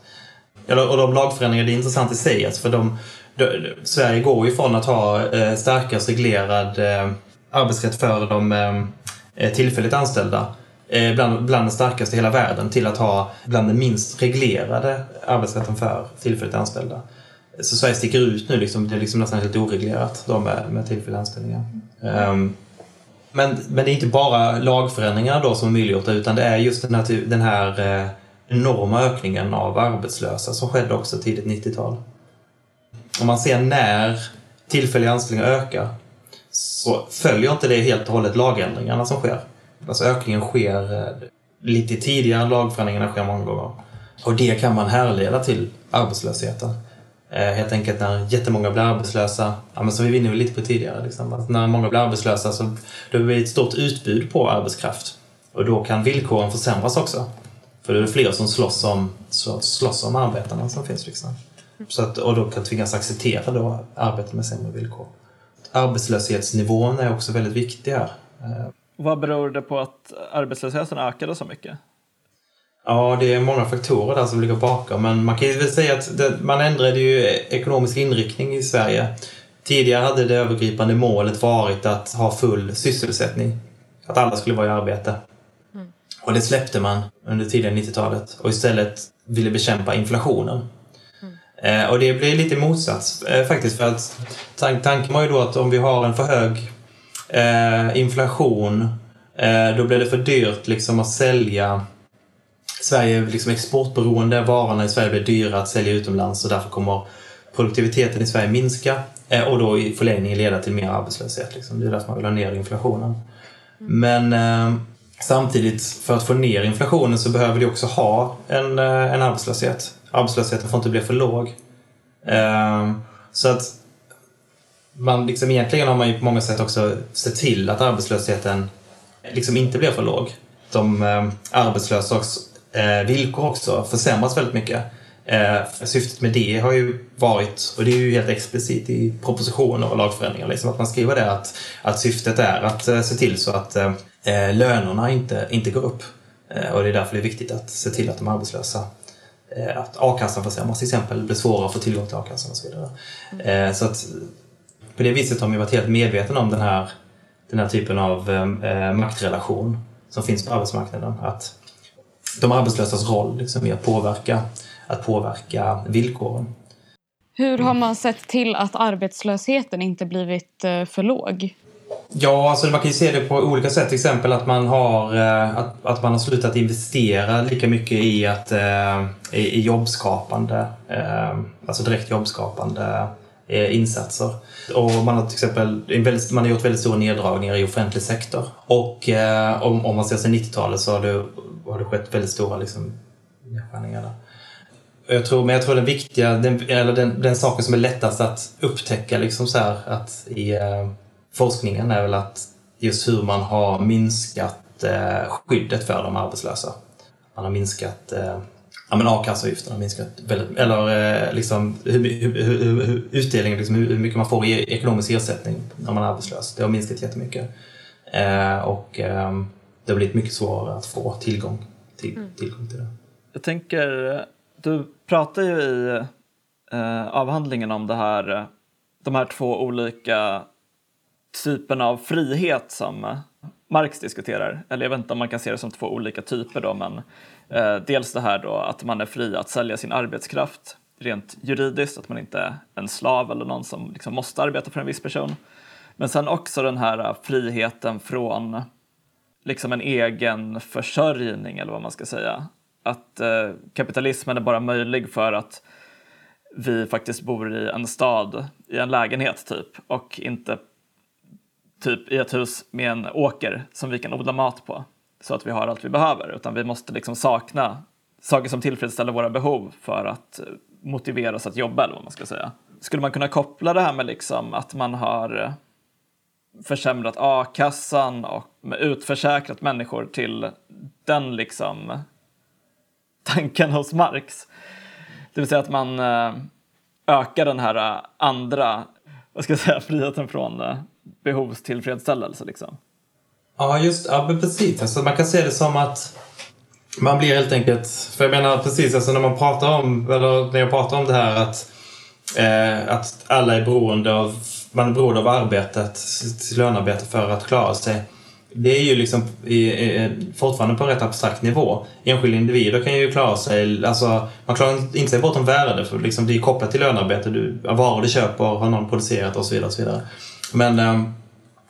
Och de lagförändringarna, det är intressant i sig, alltså för de, de, Sverige går ju från att ha eh, starkast reglerad eh, arbetsrätt för de eh, eh tillfälligt anställda eh, bland, bland den starkaste i hela världen till att ha bland den minst reglerade arbetsrätten för tillfälligt anställda. Så Sverige sticker ut nu, liksom, det är liksom nästan helt oreglerat då med, med tillfälliga anställningar. Um, men, men det är inte bara lagförändringarna då som möjliggjort möjliggjort utan det är just den här, den här eh, enorma ökningen av arbetslösa som skedde också tidigt 90-tal. Om man ser när tillfälliga anställningar ökar så följer inte det helt och hållet lagändringarna som sker. Alltså ökningen sker eh, lite tidigare än lagförändringarna sker många gånger. Och det kan man härleda till arbetslösheten. Eh, helt enkelt när jättemånga blir arbetslösa, ja, men som vi var inne lite på tidigare, liksom, att när många blir arbetslösa så då blir det ett stort utbud på arbetskraft. Och då kan villkoren försämras också. För det är fler som slåss om, slåss om arbetarna som finns. Liksom. Så att, och då kan tvingas acceptera då arbete med sämre villkor. Arbetslöshetsnivån är också väldigt viktig här. Vad beror det på att arbetslösheten ökade så mycket? Ja, det är många faktorer där som ligger bakom. Men man kan ju väl säga att det, man ändrade ju ekonomisk inriktning i Sverige. Tidigare hade det övergripande målet varit att ha full sysselsättning. Att alla skulle vara i arbete. Mm. Och det släppte man under tidiga 90-talet och istället ville bekämpa inflationen. Mm. Eh, och det blir lite motsats eh, faktiskt för att tank tanken var ju då att om vi har en för hög eh, inflation eh, då blir det för dyrt liksom att sälja Sverige är liksom exportberoende, varorna i Sverige blir dyra att sälja utomlands och därför kommer produktiviteten i Sverige minska och då i förlängningen leda till mer arbetslöshet. Liksom. Det är därför man vill ha ner inflationen. Men eh, samtidigt, för att få ner inflationen så behöver vi också ha en, eh, en arbetslöshet. Arbetslösheten får inte bli för låg. Ehm, så att man liksom, egentligen har man ju på många sätt också sett till att arbetslösheten liksom inte blir för låg. De arbetslösas arbetslösa eh, villkor också försämras väldigt mycket. Eh, syftet med det har ju varit, och det är ju helt explicit i propositioner och lagförändringar, liksom, att man skriver det att, att syftet är att se till så att eh, lönerna inte, inte går upp. Eh, och det är därför det är viktigt att se till att de arbetslösa eh, att a-kassan försämras till exempel, blir svårare att få tillgång till a-kassan och så vidare. Mm. så att på det viset har man varit helt medveten om den här, den här typen av eh, eh, maktrelation som finns på arbetsmarknaden. Att de arbetslösas roll liksom, i att påverka, att påverka villkoren. Hur har man sett till att arbetslösheten inte blivit för låg? Ja, alltså man kan ju se det på olika sätt. Till exempel att man har, eh, att, att man har slutat investera lika mycket i, att, eh, i, i jobbskapande, eh, alltså direkt jobbskapande insatser. Och man har till exempel man har gjort väldigt stora neddragningar i offentlig sektor. Och om, om man ser sig 90-talet så har det har det skett väldigt stora liksom, nedskärningar där. Jag tror, men jag tror den viktiga, den, eller den, den saken som är lättast att upptäcka liksom så här, att i forskningen är väl att just hur man har minskat eh, skyddet för de arbetslösa. Man har minskat eh, ja, men a-kasseavgiften har minskat väldigt, eller eh, liksom hur, hur, hur, hur utdelningen, liksom, hur mycket man får i ekonomisk ersättning när man är arbetslös. Det har minskat jättemycket. Eh, och eh, det har blivit mycket svårare att få tillgång till, mm. tillgång till det. Jag tänker, du pratar ju i eh, avhandlingen om det här, de här två olika typen av frihet som eh, Marx diskuterar. Eller jag vet inte om man kan se det som två olika typer då, men eh, dels det här då att man är fri att sälja sin arbetskraft rent juridiskt, att man inte är en slav eller någon som liksom måste arbeta för en viss person. Men sen också den här eh, friheten från liksom en egen försörjning eller vad man ska säga. Att eh, kapitalismen är bara möjlig för att vi faktiskt bor i en stad, i en lägenhet typ och inte typ i ett hus med en åker som vi kan odla mat på så att vi har allt vi behöver utan vi måste liksom sakna saker som tillfredsställer våra behov för att eh, motivera oss att jobba eller vad man ska säga. Skulle man kunna koppla det här med liksom att man har eh, försämrat a-kassan och utförsäkrat människor till den liksom eh, tanken hos Marx. Det vill säga att man ökar den här andra, vad ska jag säga, friheten från behovstillfredsställelse liksom. Ja, just ja, precis. Alltså, man kan se det som att man blir helt enkelt, för jag menar precis alltså när man pratar om, eller när jag pratar om det här att, eh, att alla är beroende av man är beroende av arbetet, sitt lönearbete för att klara sig. Det är ju liksom i, i, fortfarande på en rätt abstrakt nivå. Enskilda individer kan ju klara sig, alltså man klarar inte sig bortom värde för liksom det är kopplat till lönearbete. Du, varor du köper har någon producerat och så vidare. Och så vidare. Men ehm,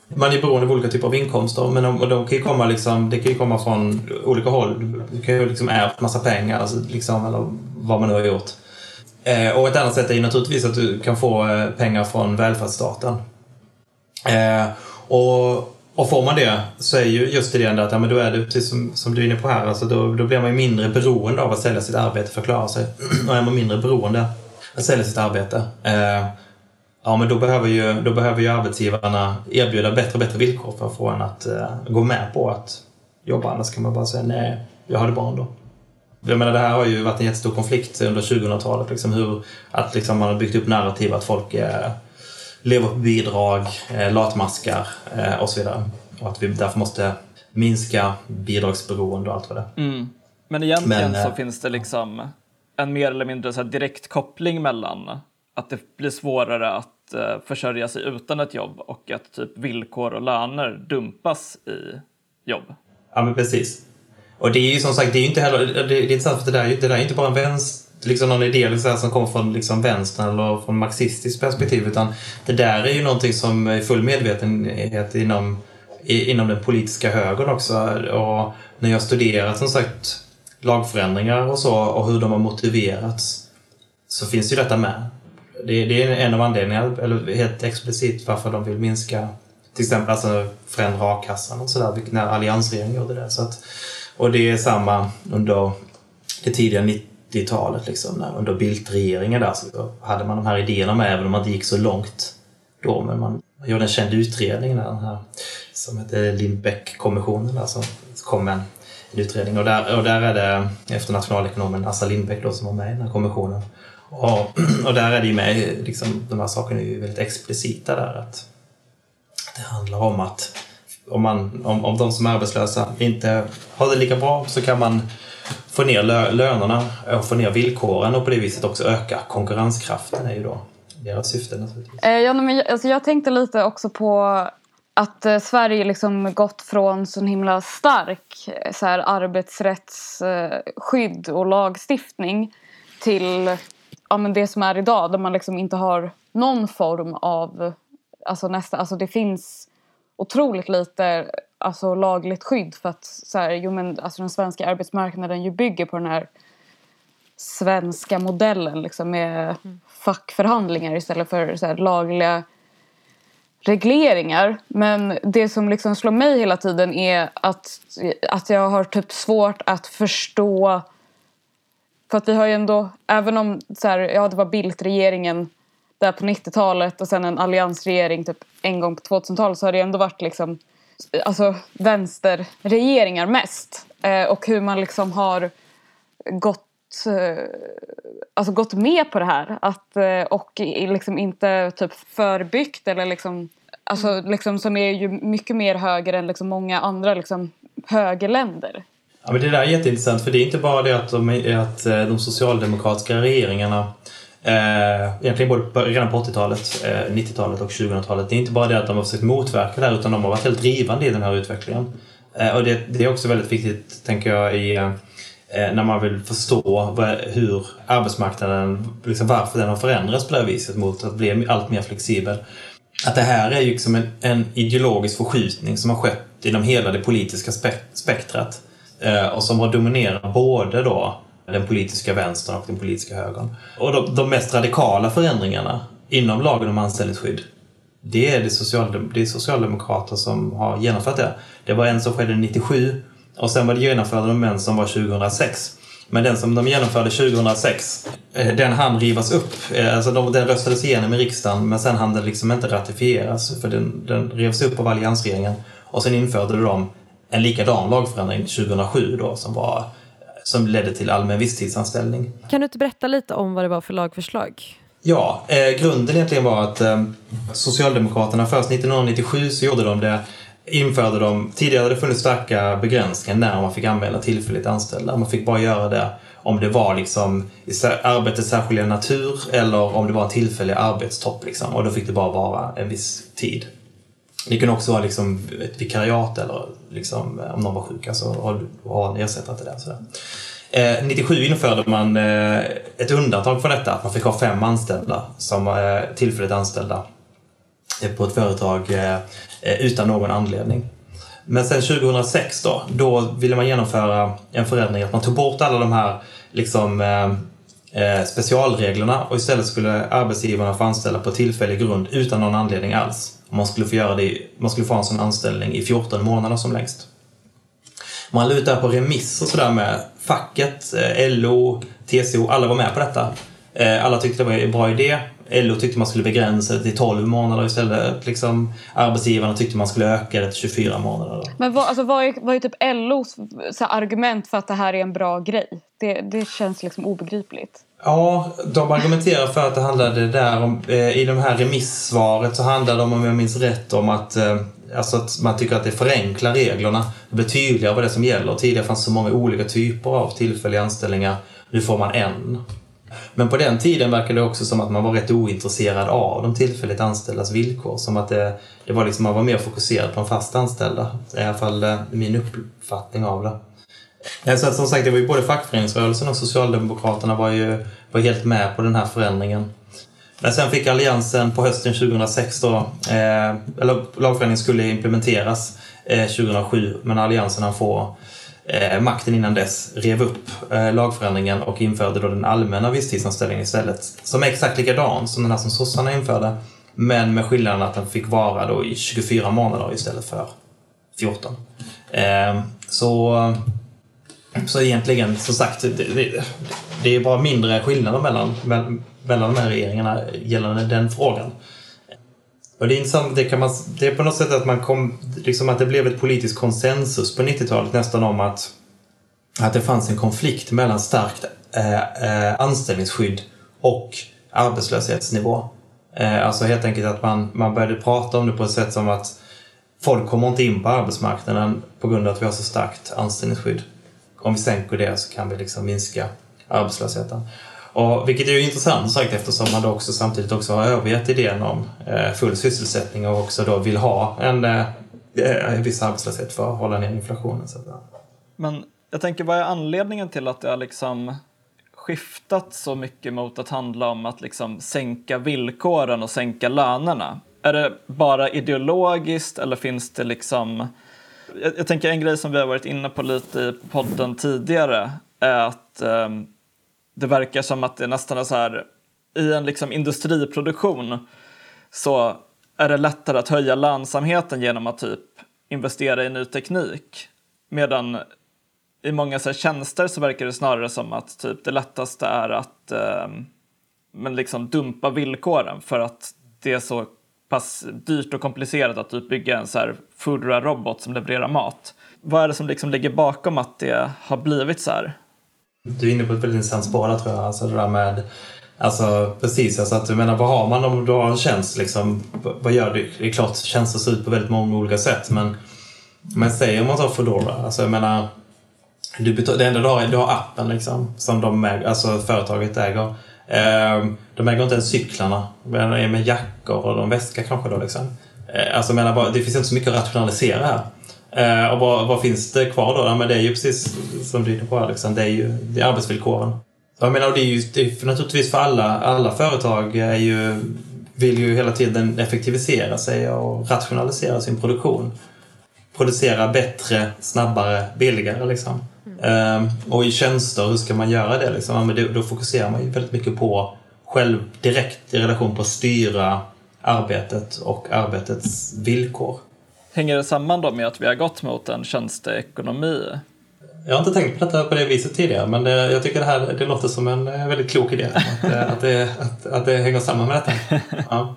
man är beroende av olika typer av inkomster men de, de kan ju komma liksom, det kan ju komma från olika håll. Du kan ju liksom ärvt massa pengar alltså, liksom, eller vad man nu har gjort. Eh, och ett annat sätt är ju naturligtvis att du kan få eh, pengar från välfärdsstaten. Eh, och och får man det så är ju just idén att ja, men då är det precis som, som du är inne på här, alltså då, då blir man ju mindre beroende av att sälja sitt arbete för att klara sig. och är man mindre beroende att sälja sitt arbete, eh, ja men då behöver, ju, då behöver ju arbetsgivarna erbjuda bättre och bättre villkor för att få en att eh, gå med på att jobba. Annars kan man bara säga nej, jag har det bra ändå. Jag menar, det här har ju varit en jättestor konflikt under 2000-talet. Liksom, hur, att liksom, man har byggt upp narrativ att folk eh, lever på bidrag, eh, latmaskar eh, och så vidare. Och att vi därför måste minska bidragsberoende och allt vad det mm. Men egentligen Men, så eh, finns det liksom en mer eller mindre så direkt koppling mellan att det blir svårare att eh, försörja sig utan ett jobb och att typ villkor och löner dumpas i jobb. Ja, men precis. Och det är ju som sagt, det är ju inte heller, det, det är intressant för det där, det där är inte bara en vänster, liksom någon idé liksom, som kommer från liksom vänstern eller från marxistiskt perspektiv utan det där är ju någonting som är full medvetenhet inom, i, inom den politiska högern också. Och när jag studerat som sagt lagförändringar och så och hur de har motiverats så finns ju detta med. Det, det är en av anledningarna, eller helt explicit varför de vill minska till exempel alltså förändra a-kassan och sådär, när alliansregeringen gjorde det. Så att, och det är samma under det tidiga 90-talet, liksom, när, under Bildt-regeringen där så hade man de här idéerna med, även om man inte gick så långt då. Men man gjorde en känd utredning, där, den här, som hette Lindbeck-kommissionen, där, som kom med en, en utredning. Och där, och där är det, efter nationalekonomen Assa Lindbeck då, som var med i den här kommissionen. Och, och där är det ju med, liksom, de här sakerna är ju väldigt explicita där. Att det handlar om att om, man, om, om de som är arbetslösa inte har det lika bra så kan man få ner lö, lönerna och få ner villkoren och på det viset också öka konkurrenskraften är ju då deras syfte naturligtvis. Eh, ja, men, alltså, jag tänkte lite också på att eh, Sverige liksom gått från så himla stark eh, så här, arbetsrättsskydd och lagstiftning till ja, men det som är idag där man liksom inte har någon form av alltså nästa, alltså det finns otroligt lite alltså lagligt skydd för att så här, jo men alltså den svenska arbetsmarknaden ju bygger på den här svenska modellen liksom med mm. fackförhandlingar istället för så här, lagliga regleringar. Men det som liksom slår mig hela tiden är att, att jag har typ svårt att förstå för att vi har ju ändå, även om så här, ja det var Bildt-regeringen där på 90-talet och sen en alliansregering typ en gång på 2000-talet så har det ändå varit liksom alltså vänsterregeringar mest. Eh, och hur man liksom har gått eh, alltså gått med på det här att, eh, och liksom inte typ förbyggt eller liksom alltså liksom som är ju mycket mer höger än liksom många andra liksom högerländer. Ja, men det där är jätteintressant för det är inte bara det att de, att eh, de socialdemokratiska regeringarna Eh, egentligen både redan på 80-talet, eh, 90-talet och 2000-talet. Det är inte bara det att de har försökt motverka det här utan de har varit helt drivande i den här utvecklingen. Eh, och det, det, är också väldigt viktigt, tänker jag, i, eh, när man vill förstå hur arbetsmarknaden, liksom varför den har förändrats på det här viset mot att bli allt mer flexibel. Att det här är ju liksom en, en ideologisk förskjutning som har skett inom hela det politiska spektrat eh, Eh, och som har dominerat både då den politiska vänstern och den politiska högern. Och de, de mest radikala förändringarna inom lagen om anställningsskydd det är det, socialdem det är socialdemokrater som har genomfört det. Det var en som skedde 97 och sen var det genomförde de en som var 2006. Men den som de genomförde 2006, eh, den hann rivas upp. Eh, alltså de, den röstades igenom i riksdagen men sen hann den liksom inte ratifieras för den, den revs upp av alliansregeringen. Och sen införde de en likadan lagförändring 2007 då som var som ledde till allmän visstidsanställning. Kan du inte berätta lite om vad det var för lagförslag? Ja, eh, grunden egentligen var att eh, Socialdemokraterna först 1997 så gjorde de det införde de, tidigare hade det funnits starka begränsningar när man fick anmäla tillfälligt anställda. Man fick bara göra det om det var liksom arbetets särskilda natur eller om det var en tillfällig arbetstopp. Liksom. Och då fick det bara vara en viss tid. Det kunde också vara liksom ett vikariat eller liksom, eh, om någon var sjuk, alltså ha en ersättare till det. Sådär. Eh, 97 införde man eh, ett undantag från detta, att man fick ha fem anställda som eh, tillfälligt anställda eh, på ett företag eh, utan någon anledning. Men sen 2006 då, då ville man genomföra en förändring att man tog bort alla de här liksom, specialreglerna och istället skulle arbetsgivarna få anställa på tillfällig grund utan någon anledning alls man skulle få göra det, man skulle få en sån anställning i 14 månader som längst. Man la ut det här på remiss och sådär med facket, eh, LO, TCO, alla var med på detta. Eh, alla tyckte det var en bra idé. LO tyckte man skulle begränsa det till 12 månader istället. Liksom, arbetsgivarna tyckte man skulle öka det till 24 månader. Men vad, alltså, vad, är, vad är typ LOs så här, argument för att det här är en bra grej? Det, det känns liksom obegripligt. Ja, de argumenterar för att det handlade där om, eh, i det här remissvaret så handlade det om, om jag minns rätt, om att, eh, alltså att man tycker att det förenklar reglerna. Det blir tydligare vad det är som gäller. Tidigare fanns så många olika typer av tillfälliga anställningar. Nu får man en. Men på den tiden verkade det också som att man var rätt ointresserad av de tillfälligt anställdas villkor. Som att det, det var liksom, man var mer fokuserad på de fast anställda. I alla fall eh, min uppfattning av det. Ja, så som sagt, det var ju både fackföreningsrörelsen och Socialdemokraterna var ju var helt med på den här förändringen. Men sen fick Alliansen på hösten 2006 då, eh, eller lagförändringen skulle implementeras eh, 2007, men Alliansen han får eh, makten innan dess rev upp eh, lagförändringen och införde då den allmänna visstidsanställningen istället. Som är exakt likadan som den här som sossarna införde, men med skillnaden att den fick vara då i 24 månader istället för 14. Eh, så så egentligen, som sagt, det, det, det är bara mindre skillnader mellan, mellan de här regeringarna gällande den frågan. Och det är intressant, det, kan man, det är på något sätt att man kom, liksom att det blev ett politisk konsensus på 90-talet nästan om att, att det fanns en konflikt mellan starkt eh, eh, anställningsskydd och arbetslöshetsnivå. Eh, alltså helt enkelt att man, man började prata om det på ett sätt som att folk kommer inte in på arbetsmarknaden på grund av att vi har så starkt anställningsskydd om vi sänker det så kan vi liksom minska arbetslösheten. Och, vilket är ju intressant sagt eftersom man då också samtidigt också har övergett idén om eh, full sysselsättning och också då vill ha en eh, eh viss arbetslöshet för att hålla ner inflationen. Så Men jag tänker, vad är anledningen till att det har liksom skiftat så mycket mot att handla om att liksom sänka villkoren och sänka lönerna? Är det bara ideologiskt eller finns det liksom jag, jag, tänker en grej som vi har varit inne på lite i podden tidigare är att um, det verkar som att det nästan är så här i en liksom industriproduktion så är det lättare att höja lönsamheten genom att typ investera i ny teknik. Medan i många så här, tjänster så verkar det snarare som att typ det lättaste är att eh, men liksom dumpa villkoren för att det är så pass dyrt och komplicerat att typ bygga en så här Foodora-robot som levererar mat. Vad är det som liksom ligger bakom att det har blivit så här? Du är inne på ett väldigt intressant spår där tror jag. Alltså det där med Alltså precis, alltså att du menar vad har man om du har en tjänst liksom? Vad gör du? Det är klart tjänster ser ut på väldigt många olika sätt men men säg om man tar Foodora, alltså jag menar du betal, det enda du har är du har appen liksom som de äger, alltså företaget äger. Ehm, de äger inte ens cyklarna. De är med jackor och de väska kanske då liksom. Eh, alltså menar bara, det finns inte så mycket att rationalisera här. Eh, och vad, vad finns det kvar då? Ja, men det är ju precis som du är inne på liksom, det är ju det är arbetsvillkoren. Jag menar, det är ju det är naturligtvis för alla, alla företag är ju, vill ju hela tiden effektivisera sig och rationalisera sin produktion. Producera bättre, snabbare, billigare liksom. Mm. och i tjänster, hur ska man göra det? Liksom? Ja, men då, då fokuserar man ju väldigt mycket på själv direkt i relation på att styra arbetet och arbetets villkor. Hänger det samman då med att vi har gått mot en tjänsteekonomi? Jag har inte tänkt på detta på det viset tidigare men det, jag tycker det här det låter som en eh, väldigt klok idé. Att, eh, att, det, att, att det hänger samman med detta. Ja.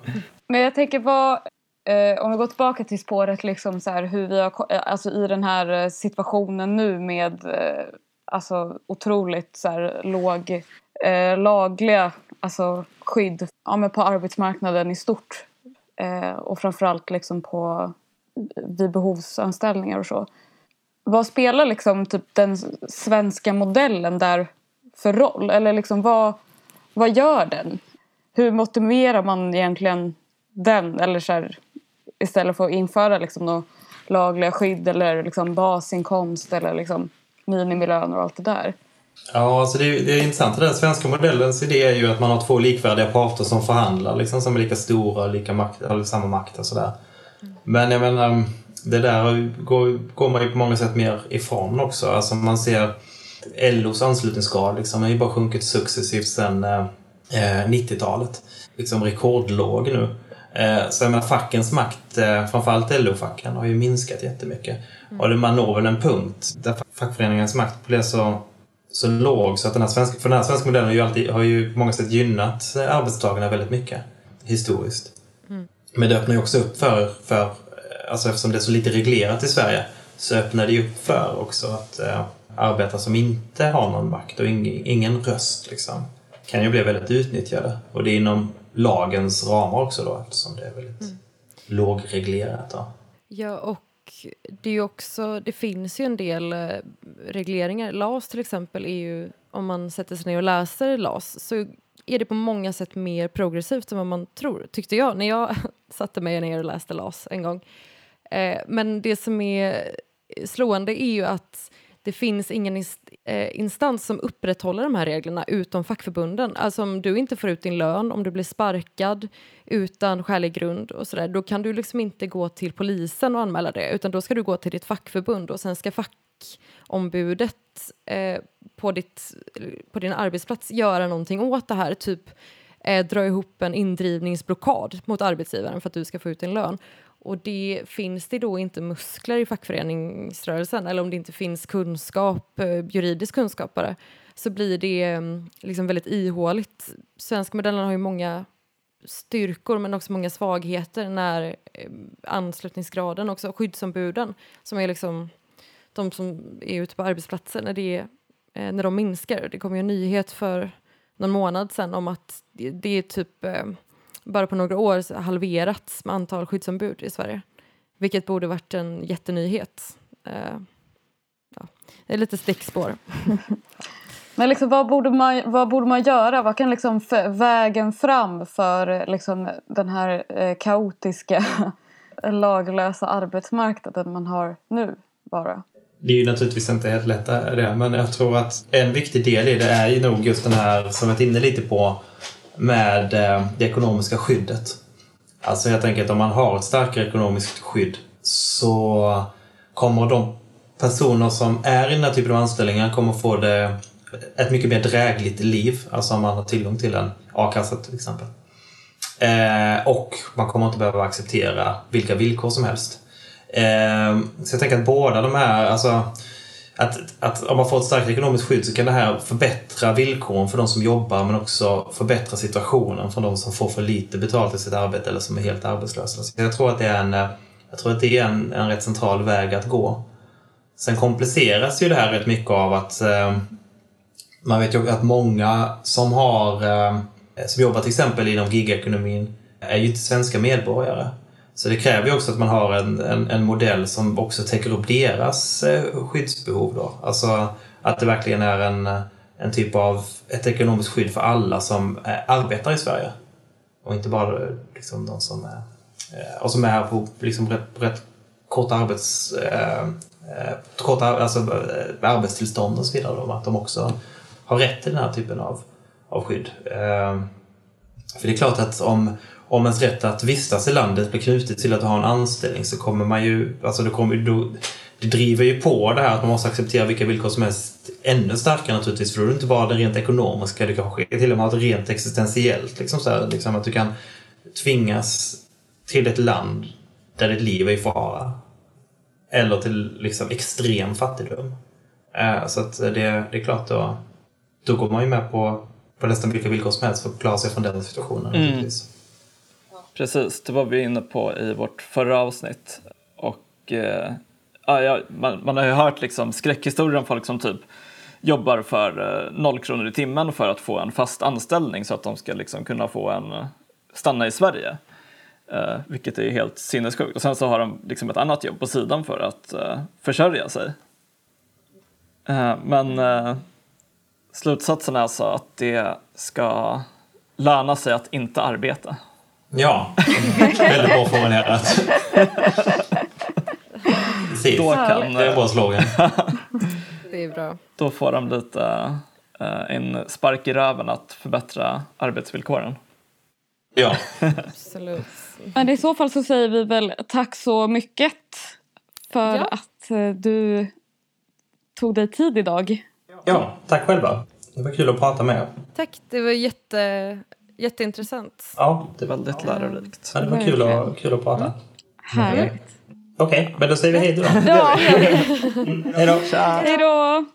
Men jag tänker vad, Eh, om vi går tillbaka till spåret liksom så här, hur vi har, eh, alltså i den här eh, situationen nu med eh, alltså otroligt så här, låg eh, lagliga alltså, skydd ja, men på arbetsmarknaden i stort eh, och framförallt liksom på eh, vid behovsanställningar och så. Vad spelar liksom typ den svenska modellen där för roll? Eller liksom vad, vad gör den? Hur motiverar man egentligen den? Eller så här, istället för att införa liksom något lagliga skydd eller liksom basinkomst eller liksom minimilöner och allt det där. Ja, alltså det, är, det är intressant. Den svenska modellens idé är ju att man har två likvärdiga parter som förhandlar, liksom, som är lika stora, lika makt, eller samma makt och sådär. Mm. Men jag menar, det där går, går man ju på många sätt mer ifrån också. Alltså man ser LOs anslutningsgrad liksom, har ju bara sjunkit successivt sedan eh, 90-talet. Liksom rekordlåg nu. Eh, så jag menar, fackens makt, eh, framförallt LO-facken, har ju minskat jättemycket. Mm. Och man når väl en punkt där fackföreningens makt blir så, så låg så att den här svenska, för den här svenska modellen har ju, alltid, har ju på många sätt gynnat arbetstagarna väldigt mycket historiskt. Mm. Men det öppnar ju också upp för, för, alltså eftersom det är så lite reglerat i Sverige, så öppnar det ju upp för också att eh, arbetare som inte har någon makt och ingen, ingen röst liksom, kan ju bli väldigt utnyttjade. Och det är inom lagens ramar också då eftersom det är väldigt mm. lågreglerat. Då. Ja, och det, är också, det finns ju en del eh, regleringar. LAS till exempel är ju, om man sätter sig ner och läser LAS så är det på många sätt mer progressivt än vad man tror, tyckte jag när jag satte mig ner och läste LAS en gång. Eh, men det som är slående är ju att det finns ingen eh, instans som upprätthåller de här reglerna utom fackförbunden. Alltså om du inte får ut din lön, om du blir sparkad utan skälig grund och sådär, då kan du liksom inte gå till polisen och anmäla det, utan då ska du gå till ditt fackförbund och sen ska fackombudet eh, på, ditt, på din arbetsplats göra någonting åt det här, typ eh, dra ihop en indrivningsblockad mot arbetsgivaren för att du ska få ut din lön. Och det finns det då inte muskler i fackföreningsrörelsen eller om det inte finns kunskap, eh, juridisk kunskap bara, så blir det mm, liksom väldigt ihåligt. Svenska modellen har ju många styrkor men också många svagheter när mm, anslutningsgraden, också skyddsombuden som är liksom de som är ute på arbetsplatser, när, det, eh, när de minskar. Det kom ju en nyhet för någon månad sedan om att det, det är typ eh, bara på några år halverats med antal skyddsombud i Sverige. Vilket borde varit en jättenyhet. Uh, ja. Det är lite stickspår. Men liksom, vad, borde man, vad borde man göra? Vad kan liksom vägen fram för liksom, den här eh, kaotiska laglösa arbetsmarknaden man har nu vara? Det är ju naturligtvis inte helt lätt det, men jag tror att en viktig del i det är ju nog just den här som jag varit inne lite på med eh, det ekonomiska skyddet. Alltså helt enkelt om man har ett starkare ekonomiskt skydd så kommer de personer som är i den här typen av anställningar kommer få det ett mycket mer drägligt liv. Alltså om man har tillgång till en a-kassa till exempel. Eh, och man kommer inte behöva acceptera vilka villkor som helst. Eh, så jag tänker att båda de här, alltså att, att om man får ett starkt ekonomiskt skydd så kan det här förbättra villkoren för de som jobbar men också förbättra situationen för de som får för lite betalt i sitt arbete eller som är helt arbetslösa. Så jag tror att det är en, eh, jag tror att det är en, en rätt central väg att gå. Sen kompliceras ju det här rätt mycket av att eh, man vet ju att många som har eh, som jobbar till exempel inom gigekonomin är ju inte svenska medborgare. Så det kräver ju också att man har en, en, en modell som också täcker upp deras eh, skyddsbehov. Då. Alltså att det verkligen är en, en typ av ett ekonomiskt skydd för alla som eh, arbetar i Sverige. Och inte bara liksom, de som är, eh, och som är här på liksom, rätt, rätt korta arbets, eh, kort, alltså, arbetstillstånd och så vidare. Då, att de också har rätt till den här typen av, av skydd. Eh, för det är klart att om, om ens rätt att vistas i landet blir knutet till att ha en anställning så kommer man ju, alltså det, kommer, då, det driver ju på det här att man måste acceptera vilka villkor som helst ännu starkare naturligtvis. För då är det inte bara det rent ekonomiska, det kanske till och med rent existentiellt. Liksom så här, liksom att du kan tvingas till ett land där ditt liv är i fara. Eller till liksom extrem fattigdom. Uh, så att det, det är klart då, då går man ju med på, på nästan vilka villkor som helst för att klara sig från den situationen. Mm. Precis, det var vi inne på i vårt förra avsnitt. Och eh, ah, ja, man, man, har ju hört liksom skräckhistorier om folk som typ jobbar för eh, noll kronor i timmen för att få en fast anställning så att de ska liksom kunna få en eh, stanna i Sverige. Eh, vilket är helt sinnessjukt. Och sen så har de liksom ett annat jobb på sidan för att eh, försörja sig. Eh, men eh, slutsatsen är alltså att det ska löna sig att inte arbeta. Ja, väldigt bra formulerat. Precis. Då kan, det är en bra slogan. det är bra. Då får de lite uh, en spark i röven att förbättra arbetsvillkoren. Ja. Absolut. Men i så fall så säger vi väl tack så mycket för ja. att uh, du tog dig tid idag. Ja, tack själva. Det var kul att prata med er. Tack, det var jätte Jätteintressant. Ja, Det är väldigt lärorikt. ja, det var kul att, kul att prata. Härligt. Okej, men då säger vi hej då. Ja, Hej då. hej då!